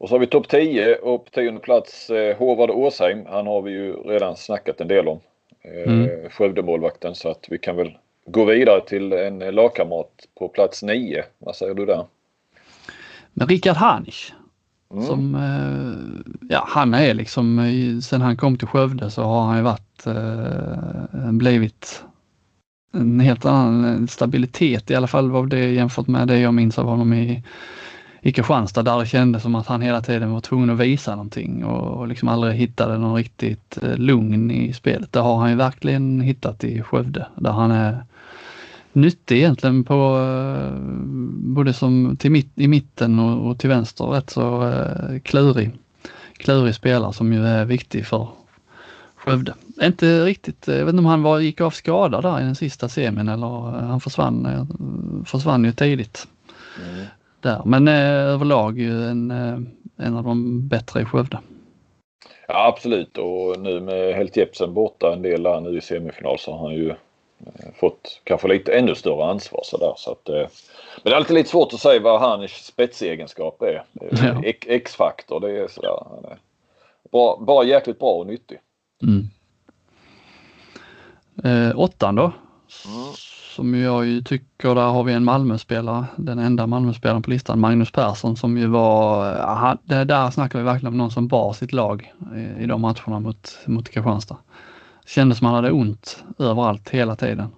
Och så har vi topp 10 och på tionde plats eh, Håvard Åsheim. Han har vi ju redan snackat en del om. Eh, mm. Skövdemålvakten så att vi kan väl gå vidare till en lagkamrat på plats 9. Vad säger du där? Men Rickard Hanich. Mm. Som, eh, ja han är liksom, sen han kom till Skövde så har han ju varit, eh, blivit en helt annan stabilitet i alla fall var det jämfört med det jag minns av honom i, i Kristianstad där det kändes som att han hela tiden var tvungen att visa någonting och, liksom aldrig hittade någon riktigt eh, lugn i spelet. Det har han ju verkligen hittat i Skövde där han är nyttig egentligen på eh, både som till mitt, i mitten och, och till vänster rätt så eh, klurig, klurig spelare som ju är viktig för Skövde. Inte riktigt, eh, jag vet inte om han var, gick av skada där i den sista semin eller han försvann, försvann ju tidigt. Mm. Där. Men eh, överlag ju en, eh, en av de bättre i Skövde. Ja absolut och nu med Helt Jepsen borta en del där nu i semifinal så har han ju eh, fått kanske lite ännu större ansvar sådär så att men det är alltid lite svårt att säga vad hans spetsegenskap är. Ja. X-faktor det är sådär. Bra, bara jäkligt bra och nyttig. Mm. Eh, åttan då. Mm. Som jag ju tycker, där har vi en Malmöspelare, den enda Malmöspelaren på listan, Magnus Persson som ju var, aha, det där snackar vi verkligen om någon som bar sitt lag i, i de matcherna mot, mot Kristianstad. Kändes som han hade ont överallt hela tiden.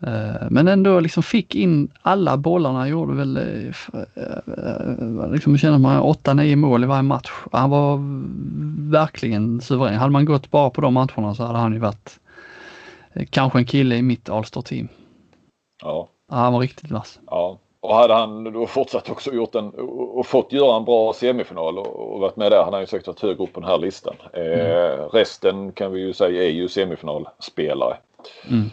Eh, men ändå liksom fick in alla bollarna, gjorde väl eh, eh, liksom kände man 8-9 mål i varje match. Han var verkligen suverän. Hade man gått bara på de matcherna så hade han ju varit kanske en kille i mitt All-star team. Ja. Han var riktigt vass. Ja. Och hade han då fortsatt också gjort en och fått göra en bra semifinal och varit med där, han har ju säkert varit högre upp på den här listan. Mm. Eh, resten kan vi ju säga är ju semifinalspelare. Mm.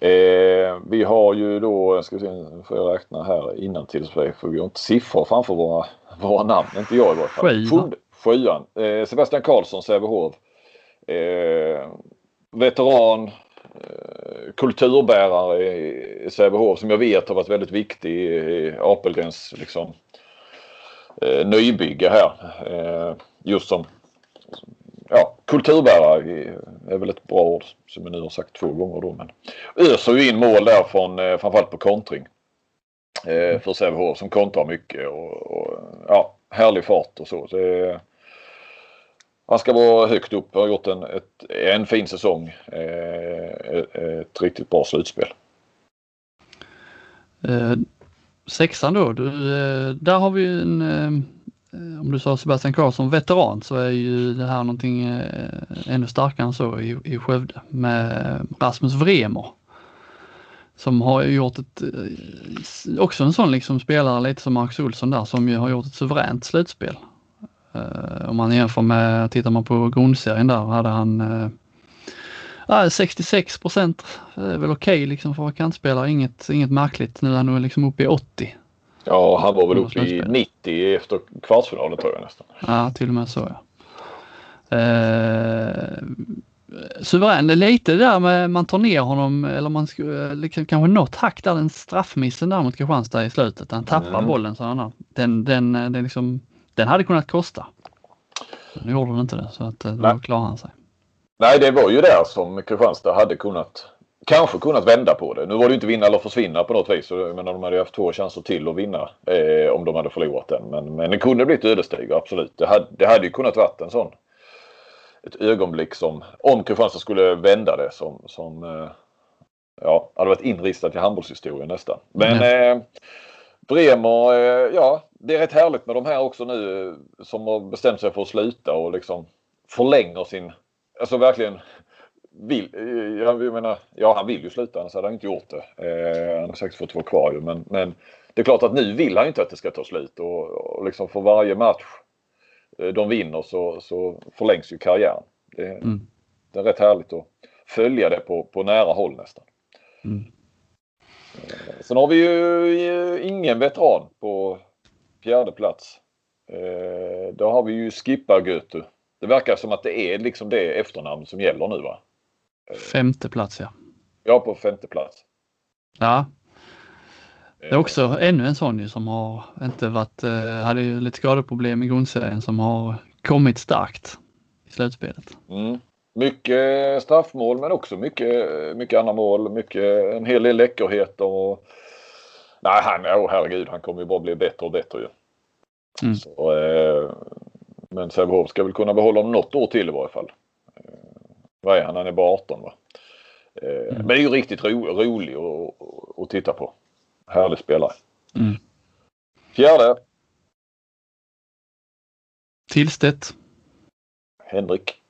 Eh, vi har ju då, ska vi se, får jag räkna här innan till för vi har inte siffror framför våra, våra namn, inte jag i varje fall. Sjuan. Sjuan. Eh, Sebastian Karlsson, Sävehof. Eh, veteran, Eh, kulturbärare i Sävehof som jag vet har varit väldigt viktig i Apelgrens liksom, eh, nybygge här. Eh, just som ja, kulturbärare är väl ett bra ord som jag nu har sagt två gånger då. Men öser ju in mål där från eh, framförallt på kontring. Eh, för Sävehof som kontrar mycket och, och, ja, härlig fart och så. Det, han ska vara högt upp. Har gjort en, ett, en fin säsong. Eh, eh, ett riktigt bra slutspel. Eh, sexan då. Du, eh, där har vi en eh, om du sa Sebastian Karlsson veteran så är ju det här någonting eh, ännu starkare än så i, i Skövde med Rasmus Vremer. Som har gjort ett, eh, också en sån liksom spelare lite som Marcus Olsson där som ju har gjort ett suveränt slutspel om man jämför med, tittar man på grundserien där hade han äh, 66 procent. Är väl okej okay, liksom för kantspelare, inget, inget märkligt. Nu är han liksom uppe i 80 Ja, han var väl uppe i 90 efter kvartsfinalen tror jag nästan. Ja, till och med så ja. Eh, suverän, lite där med man tar ner honom eller man skulle liksom, kanske något hack där den straffmissen där mot Kristianstad i slutet. Han tappar mm. bollen så han den, den, den, liksom, den hade kunnat kosta. Nu gjorde den inte det så att eh, då klarade han sig. Nej, det var ju där som Kristianstad hade kunnat kanske kunnat vända på det. Nu var det inte vinna eller försvinna på något vis. Men de hade haft två chanser till att vinna eh, om de hade förlorat den. Men, men det kunde blivit ödesdiger, absolut. Det hade, det hade ju kunnat varit en sån ett ögonblick som om Kristianstad skulle vända det som, som eh, ja, hade varit inristat i handbollshistorien nästan. Men mm. eh, Bremer, eh, ja det är rätt härligt med de här också nu eh, som har bestämt sig för att sluta och liksom förlänger sin, alltså verkligen vill, eh, jag menar, ja han vill ju sluta annars hade han inte gjort det. Eh, han har säkert fått vara kvar ju men, men det är klart att nu vill han inte att det ska ta slut och, och liksom för varje match de vinner så, så förlängs ju karriären. Det, mm. det, är rätt härligt att följa det på, på nära håll nästan. Mm. Eh, sen har vi ju ingen veteran på fjärde plats. Då har vi ju Skippa Götu. Det verkar som att det är liksom det efternamn som gäller nu va? Femte plats ja. Ja, på femte plats. Ja. Det är också ännu en sån som har inte varit, eh, hade ju lite skadeproblem i grundserien som har kommit starkt i slutspelet. Mm. Mycket straffmål men också mycket, mycket andra mål, mycket, en hel del läckerheter. Och... Nej, han, oh, herregud, han kommer ju bara bli bättre och bättre ju. Mm. Så, eh, men Sävehof ska väl kunna behålla honom något år till i varje fall vad är han? Han är bara 18 va? Eh, mm. Men det är ju riktigt ro, rolig att, att titta på. Härlig spelare. Mm. Fjärde. Tillstedt. Henrik.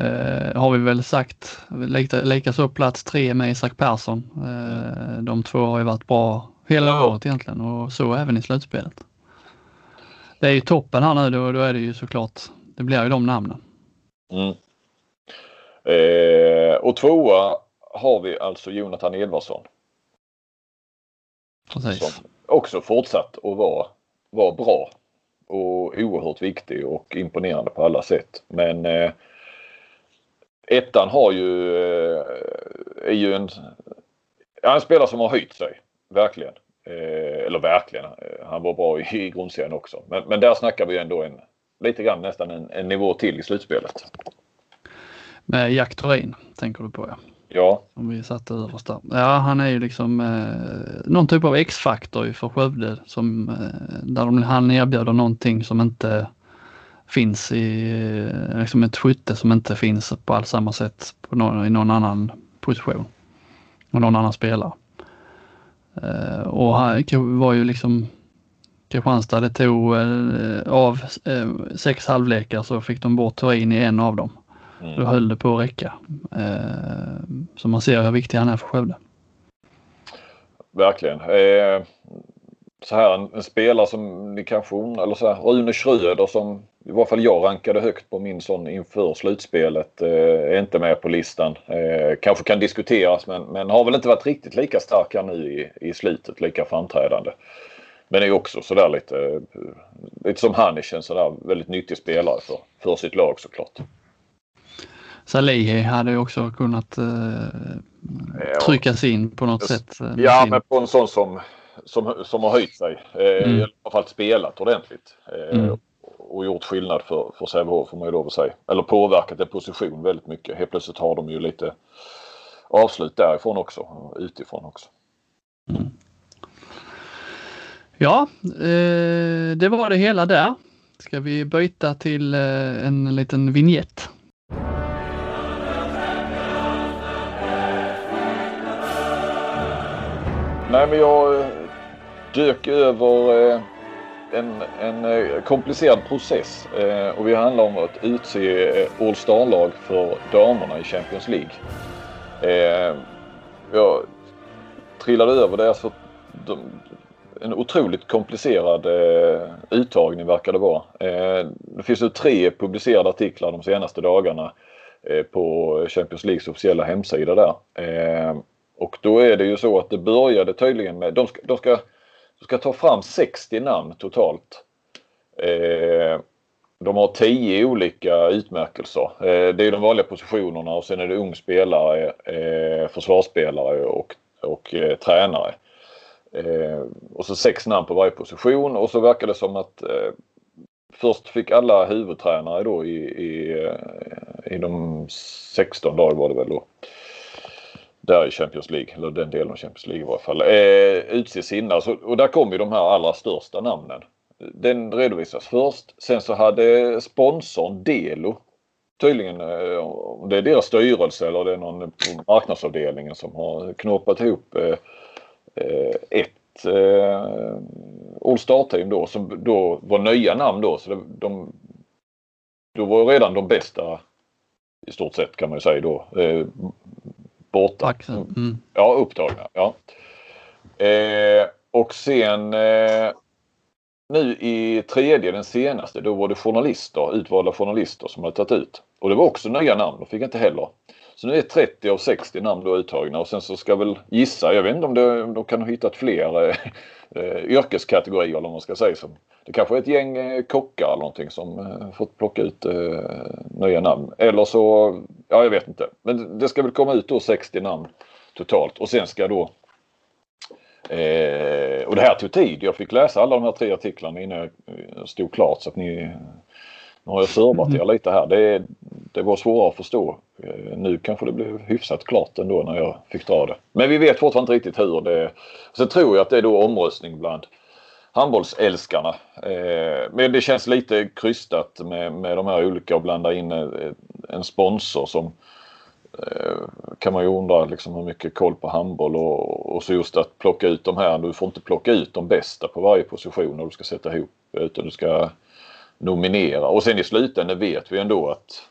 Eh, har vi väl sagt. Likaså plats tre med Isak Persson. Eh, de två har ju varit bra hela året egentligen och så även i slutspelet. Det är ju toppen här nu då, då är det ju såklart, det blir ju de namnen. Mm. Eh, och tvåa har vi alltså Jonathan Edvardsson. Precis. Som också fortsatt att vara, vara bra och oerhört viktig och imponerande på alla sätt. Men eh, ettan har ju, eh, är ju en, en spelare som har höjt sig. Verkligen. Eh, eller verkligen. Han var bra i, i grundserien också. Men, men där snackar vi ändå en, lite grann nästan en, en nivå till i slutspelet. Med Jack Thorin tänker du på ja. Ja. Som vi satte överst där. Ja, han är ju liksom eh, någon typ av X-faktor för Skövde som eh, där de, han erbjuder någonting som inte finns i eh, liksom ett skytte som inte finns på alls samma sätt på någon, i någon annan position. Och någon annan spelare. Eh, och han var ju liksom Kristianstad, det tog eh, av sex halvlekar så fick de bort Thorin i en av dem. Mm. Då höll det på att räcka. Så man ser hur viktig han är för Skövde. Verkligen. Så här en, en, spelare som ni kanske eller så här, Rune Schröder som i varje fall jag rankade högt på min sån inför slutspelet. Eh, är inte med på listan. Eh, kanske kan diskuteras men, men har väl inte varit riktigt lika stark här nu i, i slutet, lika framträdande. Men är också sådär lite, lite som Hanisch, en sådär väldigt nyttig spelare för, för sitt lag såklart. Salihi hade ju också kunnat eh, tryckas in på något ja. sätt. Eh, ja, men på en sån som, som, som har höjt sig. Eh, mm. I alla fall spelat ordentligt. Eh, mm. Och gjort skillnad för, för Sävehof får man ju lov att säga. Eller påverkat en position väldigt mycket. Helt plötsligt har de ju lite avslut därifrån också. Utifrån också. Mm. Ja, eh, det var det hela där. Ska vi byta till eh, en liten vignett? Nej men jag eh, dök över eh, en, en eh, komplicerad process eh, och vi handlar om att utse eh, All Star-lag för damerna i Champions League. Jag trillade över det. Alltså, en otroligt komplicerad uttagning verkar det vara. Det finns ju tre publicerade artiklar de senaste dagarna på Champions Leagues officiella hemsida där. Och då är det ju så att det började tydligen med, de ska, de ska, de ska ta fram 60 namn totalt. Eh, de har 10 olika utmärkelser. Eh, det är de vanliga positionerna och sen är det ung spelare, eh, försvarsspelare och, och eh, tränare. Eh, och så sex namn på varje position och så verkar det som att eh, först fick alla huvudtränare då i, i, i de 16 dagar var det väl då där i Champions League, eller den delen av Champions League i varje fall, eh, utses innan. Så, och där kom ju de här allra största namnen. Den redovisas först. Sen så hade sponsorn Delo tydligen, eh, om det är deras styrelse eller det är någon på marknadsavdelningen som har knåpat ihop eh, eh, ett eh, All Star-team då som då var nya namn då. Så det, de, då var redan de bästa i stort sett kan man ju säga då eh, borta. Mm. Ja, upptagna. Ja. Eh, och sen eh, nu i tredje, den senaste, då var det journalister, utvalda journalister som hade tagit ut. Och det var också nya namn, de fick inte heller. Så nu är 30 av 60 namn då uttagna och sen så ska väl gissa, jag vet inte om det, de kan ha hittat fler eh, eh yrkeskategorier eller vad man ska säga. Som, det kanske är ett gäng eh, kockar eller någonting som eh, fått plocka ut eh, nya namn. Eller så, ja jag vet inte. Men det ska väl komma ut då 60 namn totalt och sen ska då Eh, och det här tog tid. Jag fick läsa alla de här tre artiklarna innan jag eh, stod klart så att ni nu har jag servat er lite här. Det, det var svårare att förstå. Eh, nu kanske det blev hyfsat klart ändå när jag fick dra det. Men vi vet fortfarande inte riktigt hur det... Sen tror jag att det är då omröstning bland handbollsälskarna. Eh, men det känns lite krystat med, med de här olika och blanda in en sponsor som Eh, kan man ju undra liksom hur mycket koll på handboll och, och så just att plocka ut de här. Du får inte plocka ut de bästa på varje position när du ska sätta ihop utan du ska nominera. Och sen i slutändan vet vi ändå att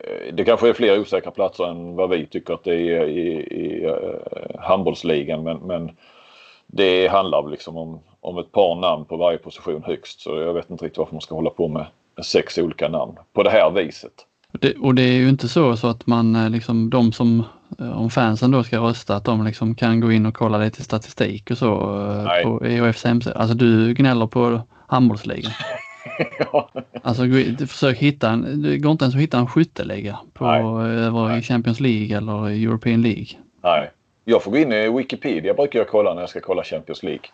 eh, det kanske är fler osäkra platser än vad vi tycker att det är i, i uh, handbollsligan men, men det handlar liksom om, om ett par namn på varje position högst så jag vet inte riktigt varför man ska hålla på med sex olika namn på det här viset. Det, och det är ju inte så, så att man eh, liksom de som, eh, om fansen då ska rösta, att de liksom kan gå in och kolla lite statistik och så eh, Nej. på EOFs hemsida. Alltså du gnäller på handbollsligan. ja. Alltså försök hitta en, det går inte ens att hitta en skytteliga på över i Champions League eller European League. Nej, jag får gå in i Wikipedia brukar jag kolla när jag ska kolla Champions League.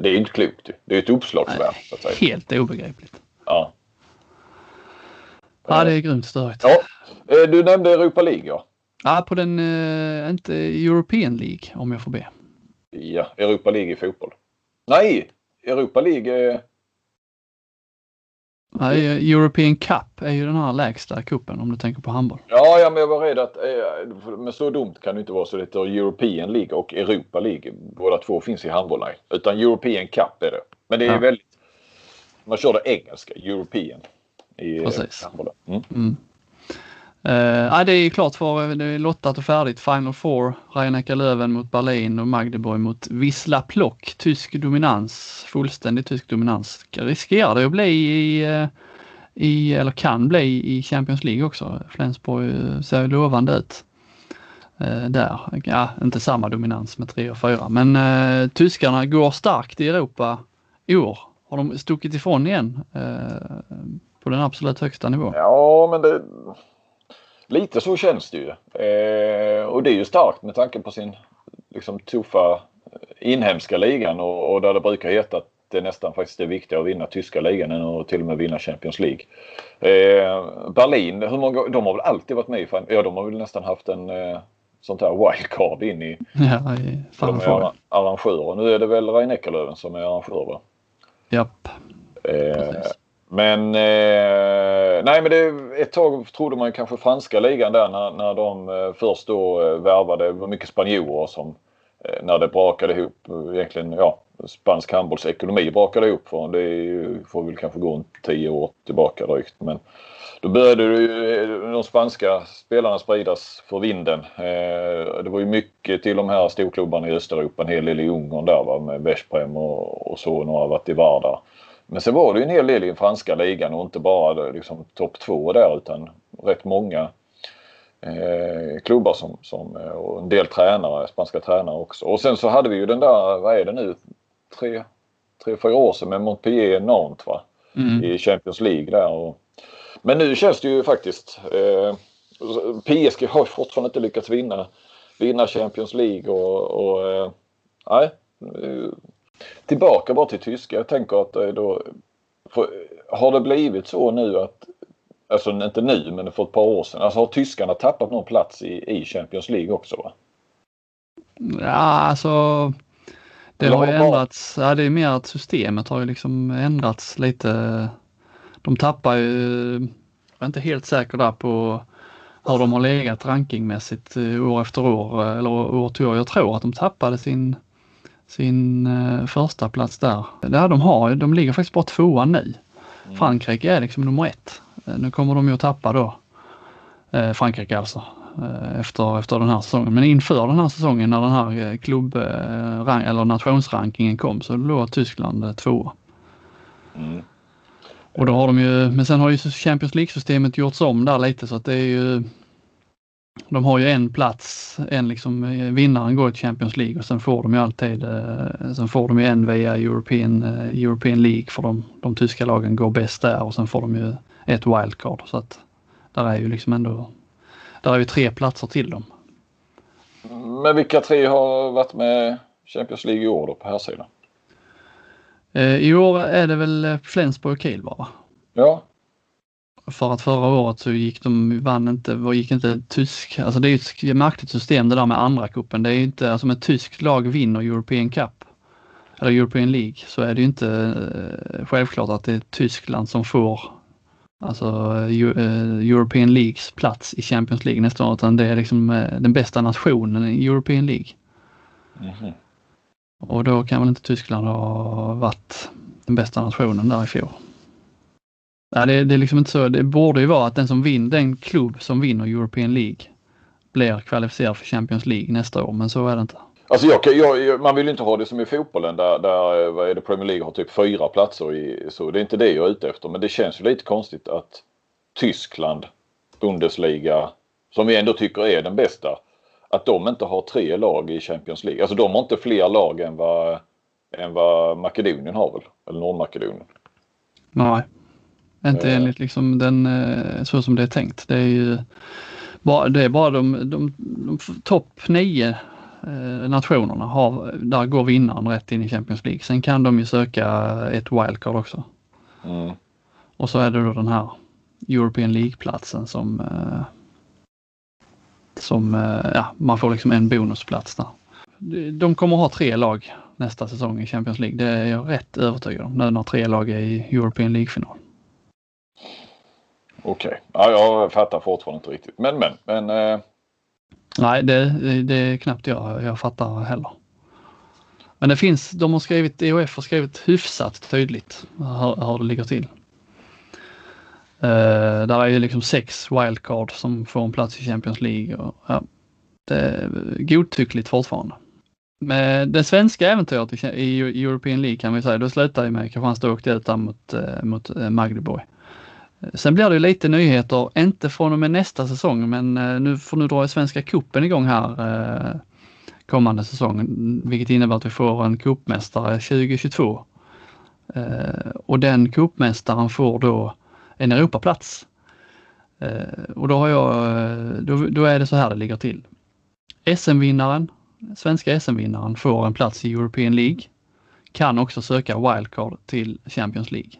det är inte klokt. Det är ett uppslagsverk. Helt obegripligt. Ja. Ja, det är grymt störigt. Ja. Eh, du nämnde Europa League ja. Ja, på den, inte European League om jag får be. Ja, Europa League i fotboll. Nej, Europa League är... Nej, European Cup är ju den här lägsta kuppen om du tänker på handboll. Ja, ja men jag var rädd att, eh, men så dumt kan det inte vara så det heter European League och Europa League. Båda två finns i handboll, nej. Utan European Cup är det. Men det är ja. väldigt, man kör det engelska, European i Precis. Mm. Mm. Uh, det är klart för det är lottat och färdigt. Final Four, rhein löven mot Berlin och Magdeburg mot Wisla Plock. Tysk dominans, fullständig tysk dominans. Riskerar det att bli i, eh, i, eller kan bli i Champions League också. Flensburg eh, ser ser lovande ut. Uh, där, ja inte samma dominans med 3 och 4 men uh, tyskarna går starkt i Europa i år. Har de stuckit ifrån igen på den absolut högsta nivån. Ja, men det... Lite så känns det ju. Eh, och det är ju starkt med tanke på sin liksom, tuffa inhemska ligan och, och där det brukar heta att det nästan faktiskt är viktigare att vinna tyska ligan än att till och med vinna Champions League. Eh, Berlin, hur många, de har väl alltid varit med i Ja, de har väl nästan haft en eh, sånt här wildcard in i... Ja, i de är arrangörer. Nu är det väl Rhein som är arrangör va? Japp. Eh, men eh, nej men det, ett tag trodde man kanske franska ligan där när, när de eh, först då eh, värvade. Det var mycket spanjorer som eh, när det brakade ihop eh, egentligen ja spansk handbollsekonomi brakade ihop för det får väl kanske gå en tio år tillbaka drygt. Men då började ju eh, de spanska spelarna spridas för vinden. Eh, det var ju mycket till de här storklubbarna i Östeuropa, en hel del i Ungern där va, med Veszprem och, och så. Några har varit i Varda. Men sen var det ju en hel del i den franska ligan och inte bara liksom, topp två där utan rätt många eh, klubbar som, som, eh, och en del tränare, spanska tränare också. Och sen så hade vi ju den där, vad är det nu, tre, tre fyra år sedan med Montpellier Nantes va? Mm. I Champions League där. Och, men nu känns det ju faktiskt eh, PSG har fortfarande inte lyckats vinna, vinna Champions League och, och eh, nej, Tillbaka bara till tyska. Jag tänker att eh, då har det blivit så nu att Alltså inte nu men för ett par år sedan. Alltså har tyskarna tappat någon plats i, i Champions League också? Va? Ja, alltså det har ju ändrats. Ja, det är mer att systemet har ju liksom ändrats lite. De tappar ju, jag är inte helt säker där på hur de har legat rankingmässigt eh, år efter år eller år till år. Jag tror att de tappade sin, sin uh, första plats där. Ja, de, har, de ligger faktiskt bara tvåa nu. Mm. Frankrike är liksom nummer ett. Nu kommer de ju att tappa då. Eh, Frankrike alltså. Eh, efter, efter den här säsongen. Men inför den här säsongen när den här eh, klubb eh, eller nationsrankingen kom så låg Tyskland tvåa. Mm. Och då har de ju, men sen har ju Champions League-systemet gjorts om där lite så att det är ju de har ju en plats, en liksom vinnaren går till Champions League och sen får de ju alltid, sen får de ju en via European, European League för de, de tyska lagen går bäst där och sen får de ju ett wildcard så att där är ju liksom ändå där är ju tre platser till dem. Men vilka tre har varit med Champions League i år då på här sidan? Eh, I år är det väl eh, Flensburg och Kiel bara. Ja. För att förra året så gick de, vann inte, gick inte tysk, alltså det är ju ett märkligt system det där med andra kuppen. Det är ju inte, alltså om ett tyskt lag vinner European Cup eller European League så är det ju inte eh, självklart att det är Tyskland som får alltså eh, European Leagues plats i Champions League nästa år utan det är liksom eh, den bästa nationen i European League. Mm. Och då kan väl inte Tyskland ha varit den bästa nationen där i fjol. Ja, det, det är liksom inte så. Det borde ju vara att den som vinner, den klubb som vinner European League blir kvalificerad för Champions League nästa år, men så är det inte. Alltså jag, jag, man vill ju inte ha det som i fotbollen där, där vad är det, Premier League har typ fyra platser. I, så det är inte det jag är ute efter. Men det känns ju lite konstigt att Tyskland, Bundesliga, som vi ändå tycker är den bästa, att de inte har tre lag i Champions League. Alltså de har inte fler lag än vad, än vad Makedonien har väl? Eller Nordmakedonien. Nej, inte eh. enligt liksom den eh, så som det är tänkt. Det är ju bara, det är bara de, de, de, topp nio Eh, nationerna har, där går vinnaren rätt in i Champions League. Sen kan de ju söka ett wildcard också. Mm. Och så är det då den här European League-platsen som, som ja, man får liksom en bonusplats där. De kommer ha tre lag nästa säsong i Champions League. Det är jag rätt övertygad om nu när tre lag är i European League-final. Okej, okay. ja, jag fattar fortfarande inte riktigt. Men men, men eh, Nej, det, det är knappt jag, jag fattar heller. Men det finns, de har skrivit, EOF har skrivit hyfsat tydligt hur, hur det ligger till. Uh, där är ju liksom sex wildcard som får en plats i Champions League. Och, ja, det är godtyckligt fortfarande. Med det svenska äventyret i European League kan vi säga, då slutar ju med Kristianstad åkte ut där mot, eh, mot eh, Magdeburg. Sen blir det lite nyheter, inte från och med nästa säsong, men eh, nu får nu dra i Svenska kuppen igång här eh, kommande säsong, vilket innebär att vi får en cupmästare 2022. Eh, och den cupmästaren får då en Europaplats. Och då har jag, då, då är det så här det ligger till. SM-vinnaren, svenska SM-vinnaren får en plats i European League. Kan också söka wildcard till Champions League.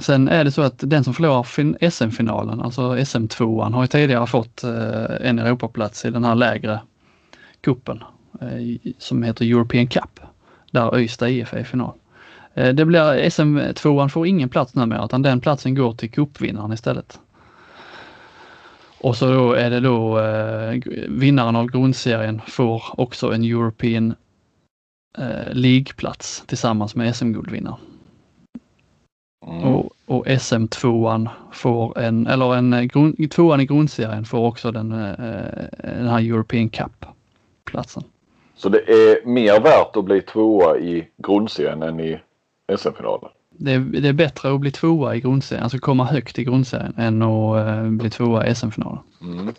Sen är det så att den som förlorar SM-finalen, alltså SM-tvåan, har ju tidigare fått eh, en Europaplats i den här lägre kuppen eh, som heter European Cup, där Ystad IF är i final. Eh, det blir SM-tvåan får ingen plats numera utan den platsen går till cupvinnaren istället. Och så då är det då eh, vinnaren av grundserien får också en European eh, League-plats tillsammans med SM-guldvinnaren. Mm. Och, och SM2an får en, eller en eh, grund, tvåan i grundserien får också den, eh, den här European Cup-platsen. Så det är mer värt att bli tvåa i grundserien än i SM-finalen? Det är, det är bättre att bli tvåa i grundserien, alltså komma högt i grundserien än att bli tvåa i SM-finalen. Mm.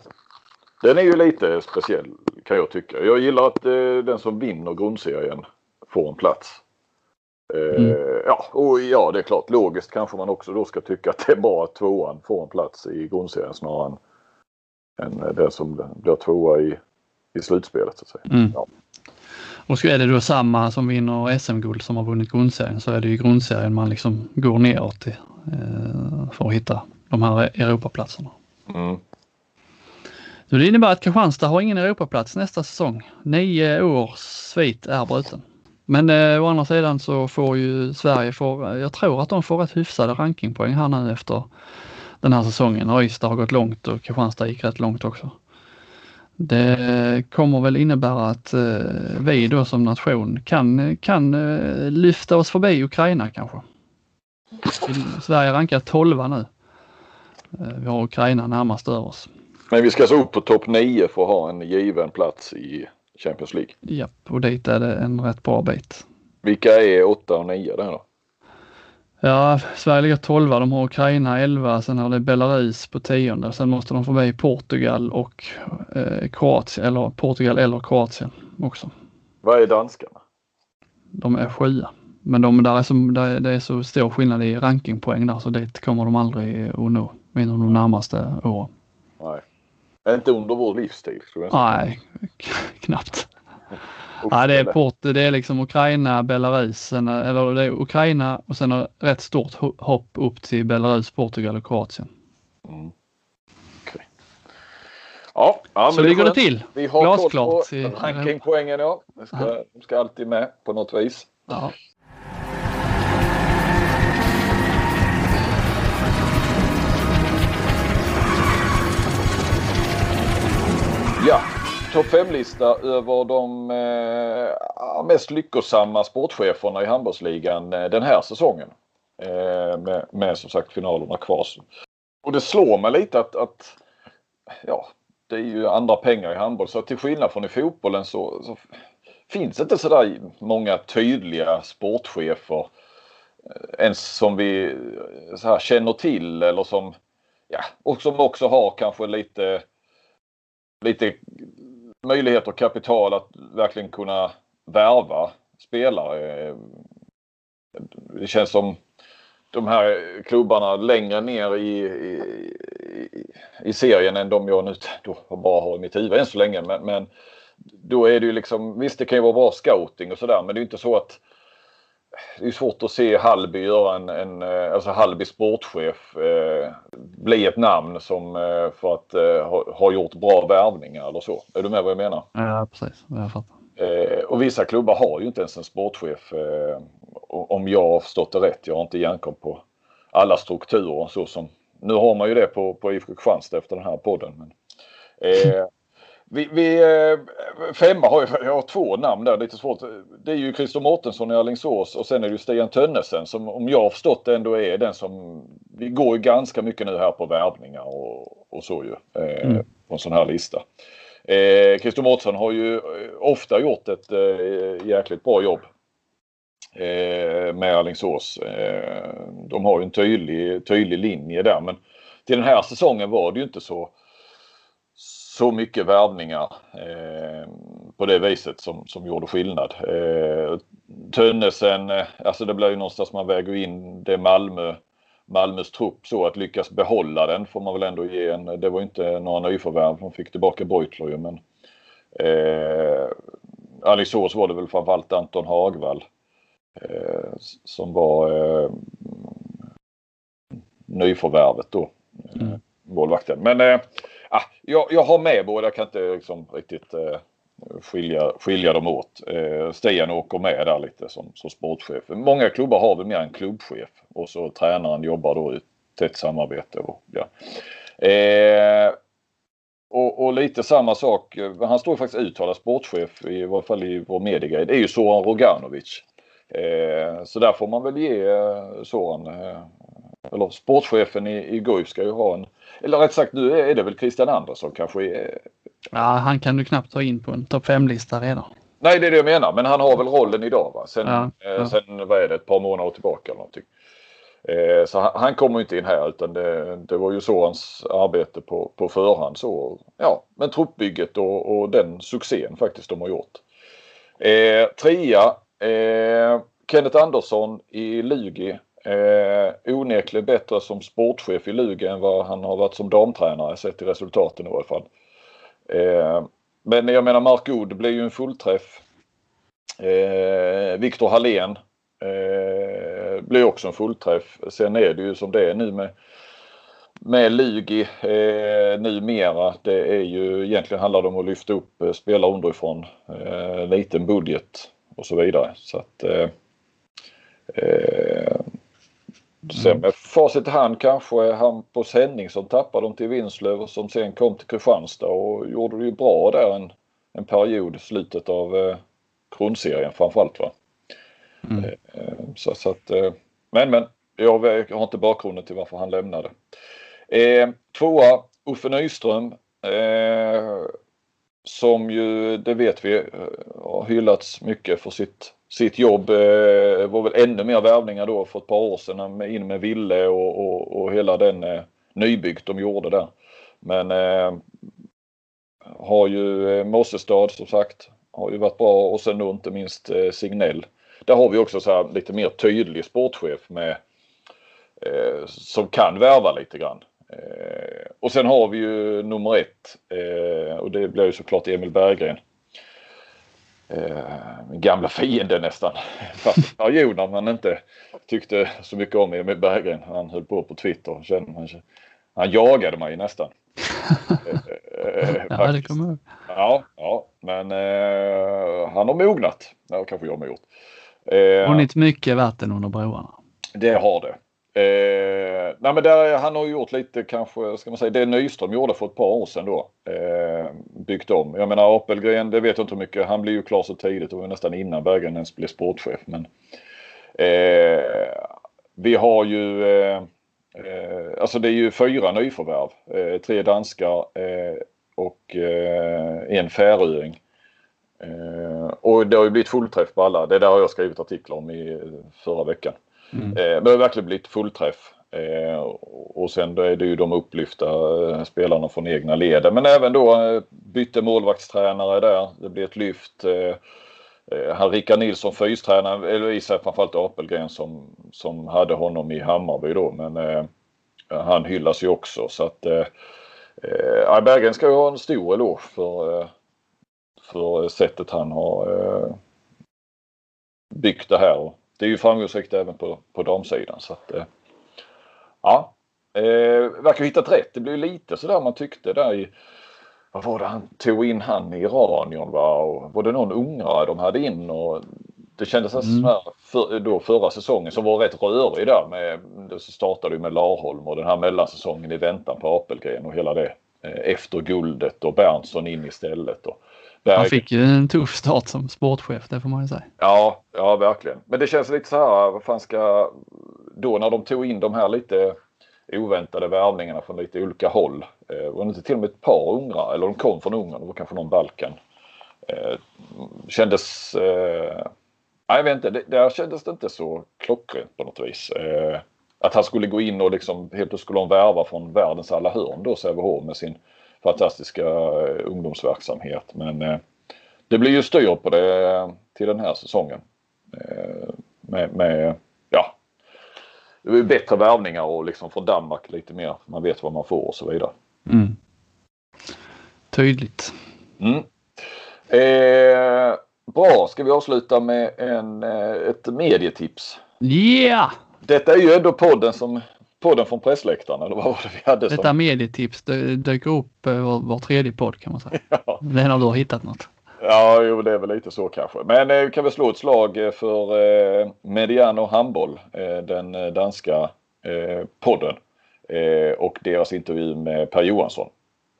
Den är ju lite speciell kan jag tycka. Jag gillar att uh, den som vinner grundserien får en plats. Mm. Eh, ja, och ja, det är klart. Logiskt kanske man också då ska tycka att det är bra att tvåan får en plats i grundserien snarare än, än den som blir tvåa i, i slutspelet. Så att säga. Mm. Ja. Och är det då samma som vinner SM-guld som har vunnit grundserien så är det ju grundserien man liksom går neråt till eh, för att hitta de här Europaplatserna. Mm. Så det innebär att Kristianstad har ingen Europaplats nästa säsong. Nio års svit är bruten. Men eh, å andra sidan så får ju Sverige, får, eh, jag tror att de får rätt hyfsade rankingpoäng här nu efter den här säsongen. Öysta har gått långt och Kristianstad gick rätt långt också. Det kommer väl innebära att eh, vi då som nation kan, kan eh, lyfta oss förbi Ukraina kanske. Sverige rankar 12 nu. Eh, vi har Ukraina närmast över oss. Men vi ska så upp på topp 9 för att ha en given plats i Champions League. Japp, och dit är det en rätt bra bit. Vilka är 8 och 9 där då? Ja, Sverige ligger 12, de har Ukraina 11, sen har det Belarus på tionde. Sen måste de förbi Portugal och eh, Kroatien, eller Portugal eller Kroatien också. Vad är danskarna? De är sjua. Men de, där är så, där, det är så stor skillnad i rankingpoäng där så dit kommer de aldrig att nå inom de närmaste åren. Nej. Inte under vår livstid tror jag. Nej, knappt. Ja, det är port, det är liksom Ukraina, Belarus, eller det är Ukraina och sen ett rätt stort hopp upp till Belarus, Portugal och Kroatien. Mm. Okay. Ja, ja, så ligger det till. Vi har Glasklart. koll på rankingpoängen ja. De ska, de ska alltid med på något vis. Ja. Topp 5-lista över de eh, mest lyckosamma sportcheferna i handbollsligan eh, den här säsongen. Eh, med, med, som sagt finalerna kvar. Och det slår mig lite att, att ja, det är ju andra pengar i handboll så till skillnad från i fotbollen så, så finns det inte sådär många tydliga sportchefer eh, ens som vi eh, så här, känner till eller som ja, och som också har kanske lite lite möjlighet och kapital att verkligen kunna värva spelare. Det känns som de här klubbarna längre ner i, i, i serien än de jag nu då bara har i mitt huvud än så länge. Men, men då är det ju liksom, visst det kan ju vara bra scouting och sådär men det är inte så att det är svårt att se Hallby göra en, en eh, alltså Hallby sportchef eh, bli ett namn som eh, för att eh, ha, ha, gjort bra värvningar eller så. Är du med vad jag menar? Ja precis, jag fattar. Eh, och vissa klubbar har ju inte ens en sportchef eh, om jag har förstått det rätt. Jag har inte järnkoll på alla strukturer så som nu har man ju det på, på IFK Kristianstad efter den här podden. Men, Vi, vi, eh, femma har ju jag har två namn där, lite svårt. Det är ju Christer Mårtensson i Alingsås och sen är det ju Stian Tönnesen som om jag har förstått det ändå är den som... Vi går ju ganska mycket nu här på värvningar och, och så ju eh, mm. på en sån här lista. Eh, Christer Mårtensson har ju eh, ofta gjort ett eh, jäkligt bra jobb eh, med Alingsås. Eh, de har ju en tydlig, tydlig linje där men till den här säsongen var det ju inte så så mycket värvningar eh, på det viset som, som gjorde skillnad. Eh, Tönnesen, eh, alltså det blir ju någonstans man väger in det Malmö, Malmös trupp så att lyckas behålla den får man väl ändå ge en. Det var inte några nyförvärv, de fick tillbaka Beutler ju men eh, Alingsås var det väl framförallt Anton Hagvall eh, som var eh, nyförvärvet då. Mm. Målvakten. Men eh, ah, jag, jag har med båda, jag kan inte liksom riktigt eh, skilja, skilja dem åt. Eh, Stian åker med där lite som, som sportchef. Många klubbar har väl mer en klubbchef och så tränaren jobbar då i tätt samarbete. Och, ja. Eh, och, och, lite samma sak, han står faktiskt uttalad sportchef i varje fall i vår mediegrej. Det är ju Soran Roganovic. Eh, så där får man väl ge eh, Soran, eh, eller sportchefen i, i Guif ska ju ha en eller rätt sagt nu är det väl Christian Andersson kanske. Ja, han kan du knappt ta in på en topp 5-lista redan. Nej, det är det jag menar. Men han har väl rollen idag va? Sen, ja, eh, ja. sen vad är det, ett par månader tillbaka eller någonting. Eh, så han, han kommer inte in här utan det, det var ju så hans arbete på, på förhand. Så, ja, men truppbygget och, och den succén faktiskt de har gjort. Eh, trea, eh, Kenneth Andersson i Lugi Eh, onekligen bättre som sportchef i Luga än vad han har varit som damtränare sett till resultaten i alla fall. Eh, men jag menar Mark Good blir ju en fullträff. Eh, Viktor Hallén eh, blir också en fullträff. Sen är det ju som det är nu med med Lugi eh, numera. Det är ju egentligen handlar det om att lyfta upp eh, spelare underifrån. Eh, liten budget och så vidare. Så att, eh, eh, sen med facit i hand kanske Hampus Henningsson tappade dem till Vinslöv som sen kom till Kristianstad och gjorde det ju bra där en, en period, slutet av eh, grundserien framförallt. Va? Mm. Eh, så, så att, eh, men men, jag har inte bakgrunden till varför han lämnade. Eh, tvåa, Uffe Nyström. Eh, som ju, det vet vi, har hyllats mycket för sitt, sitt jobb. Eh, var väl ännu mer värvningar då för ett par år sedan in med Ville och, och, och hela den eh, nybyggt de gjorde där. Men eh, har ju eh, Mossestad som sagt, har ju varit bra och sen då inte minst eh, Signell. Där har vi också så lite mer tydlig sportchef med eh, som kan värva lite grann. Eh, och sen har vi ju nummer ett eh, och det blir ju såklart Emil Berggren. Eh, gamla fiende nästan. Fast perioder man inte tyckte så mycket om Emil Berggren. Han höll på på Twitter. Kände man, han jagade mig nästan. Eh, ja, det kommer Ja, ja, men eh, han har mognat. Ja, kanske jag har gjort. Eh, Hunnit mycket vatten under broarna. Det har det. Eh, nej men där, han har gjort lite kanske, ska man säga, det Nyström gjorde för ett par år sedan då. Eh, byggt om. Jag menar Apelgren, det vet jag inte hur mycket, han blev ju klar så tidigt, det var nästan innan Berggren ens blev sportchef. Men, eh, vi har ju, eh, eh alltså det är ju fyra nyförvärv. Eh, tre danskar eh, och eh, en färöing. Eh, och det har ju blivit fullträff på alla. Det där har jag skrivit artiklar om i förra veckan. Mm. Eh, men det har verkligen blivit fullträff. Eh, och sen då är det ju de upplyfta eh, spelarna från egna leden. Men även då bytte målvaktstränare där. Det blir ett lyft. Han Rickard Nilsson fystränaren, eller i sig framförallt Apelgren som, som hade honom i Hammarby då. Men eh, han hyllas ju också så att eh, Berggren ska ju ha en stor eloge för, för sättet han har eh, byggt det här det är ju framgångsrikt även på, på damsidan. Så att, eh, ja, eh, verkar ha hittat rätt. Det blev lite sådär man tyckte där i vad var det han tog in han i radion va? Och var det någon ungrare de hade in och det kändes mm. här för, då förra säsongen som var rätt rörig där med, det startade ju med Larholm och den här mellansäsongen i väntan på Apelgren och hela det eh, efter guldet och Berntsson in istället. Och, han fick ju en tuff start som sportchef, det får man ju säga. Ja, ja verkligen. Men det känns lite så här, vad fan ska... Då när de tog in de här lite oväntade värvningarna från lite olika håll. Eh, var det inte till och med ett par ungrare, eller de kom från Ungern, det var kanske någon Balkan. Eh, kändes... Eh, jag vet inte, det, där kändes det inte så klockrent på något vis. Eh, att han skulle gå in och liksom helt plötsligt skulle de värva från världens alla hörn då, Sävehof med sin fantastiska eh, ungdomsverksamhet. Men eh, det blir ju styr på det till den här säsongen. Eh, med, med ja, bättre värvningar och liksom från Danmark lite mer. Man vet vad man får och så vidare. Mm. Tydligt. Mm. Eh, bra, ska vi avsluta med en, ett medietips? Yeah! Detta är ju ändå podden som podden från pressläktaren eller vad var det vi hade? Detta som... medietips dyker upp eh, var, var tredje podd kan man säga. Ja. Det är när du har hittat något. Ja, jo, det är väl lite så kanske. Men eh, kan vi slå ett slag eh, för eh, Mediano Handboll, eh, den eh, danska eh, podden och deras intervju med Per Johansson.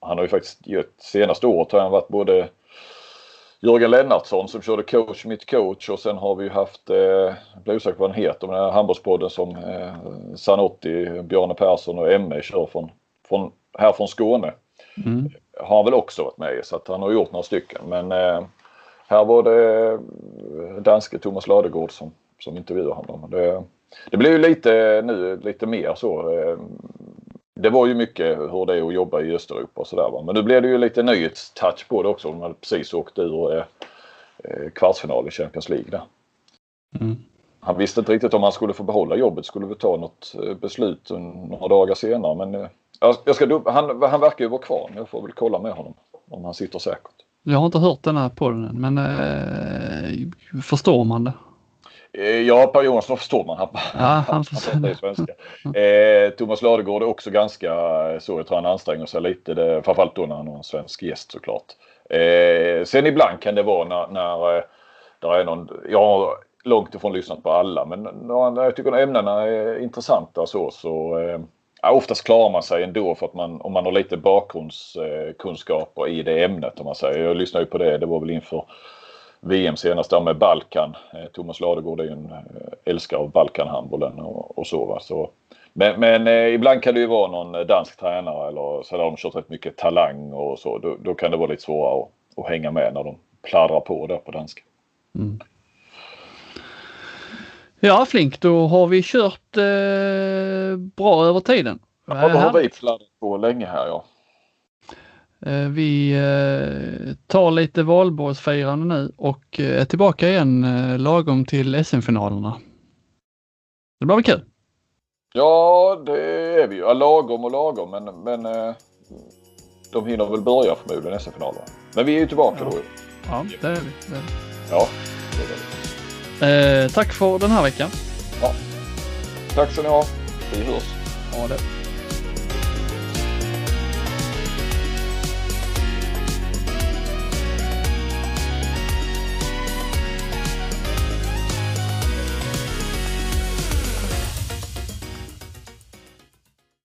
Han har ju faktiskt gett senaste året har han varit både Jörgen Lennartsson som körde coach mitt coach och sen har vi ju haft, eh, jag blir osäker på vad den heter, men den här handbollspodden som eh, Sanotti, Bjarne Persson och Emme kör från, från, här från Skåne. Mm. Har han väl också varit med i så att han har gjort några stycken men eh, här var det eh, danske Thomas Ladegård som, som intervjuade honom. Det, det blir ju lite nu lite mer så eh, det var ju mycket hur det är att jobba i Östeuropa och sådär. Men nu blev det ju lite nyhetstouch på det också. De hade precis åkt ur eh, eh, kvartsfinal i Champions League där. Mm. Han visste inte riktigt om han skulle få behålla jobbet. Skulle vi ta något eh, beslut några dagar senare. Men eh, jag ska, han, han verkar ju vara kvar. Jag får väl kolla med honom om han sitter säkert. Jag har inte hört den här podden men eh, förstår man det? Eh, ja, Per Johansson förstår man. Han, ja, han, han pratar svenska. Eh, Thomas Ladegård är också ganska så. Jag tror han anstränger sig lite. Det, framförallt då när han har en svensk gäst såklart. Eh, sen ibland kan det vara när, när eh, där är någon, jag har långt ifrån lyssnat på alla men när jag tycker ämnena är intressanta så så eh, oftast klarar man sig ändå för att man, om man har lite bakgrundskunskaper i det ämnet om man säger. Jag lyssnade ju på det, det var väl inför VM senast där med Balkan. Eh, Thomas Ladegård är ju en eh, älskare av Balkanhandbollen och, och så. Va? så men, men eh, ibland kan det ju vara någon dansk tränare eller så där de kört rätt mycket talang och så. Då, då kan det vara lite svårare att, att, hänga med när de pladdrar på där på danska. Mm. Ja Flink, då har vi kört eh, bra över tiden. Ja, då har vi pladdrat på länge här ja. Eh, vi eh, tar lite valborgsfirande nu och eh, är tillbaka igen lagom till SM-finalerna. Det blir väl kul? Ja, det är vi ju. Ja, lagom och lagom, men, men de hinner väl börja förmodligen SM-finalerna. Men vi är ju tillbaka ja. då. Ja, det är vi. Det är vi. Ja, det är vi. Eh, tack för den här veckan. Ja. Tack så ni ha. Vi hörs. Ha det.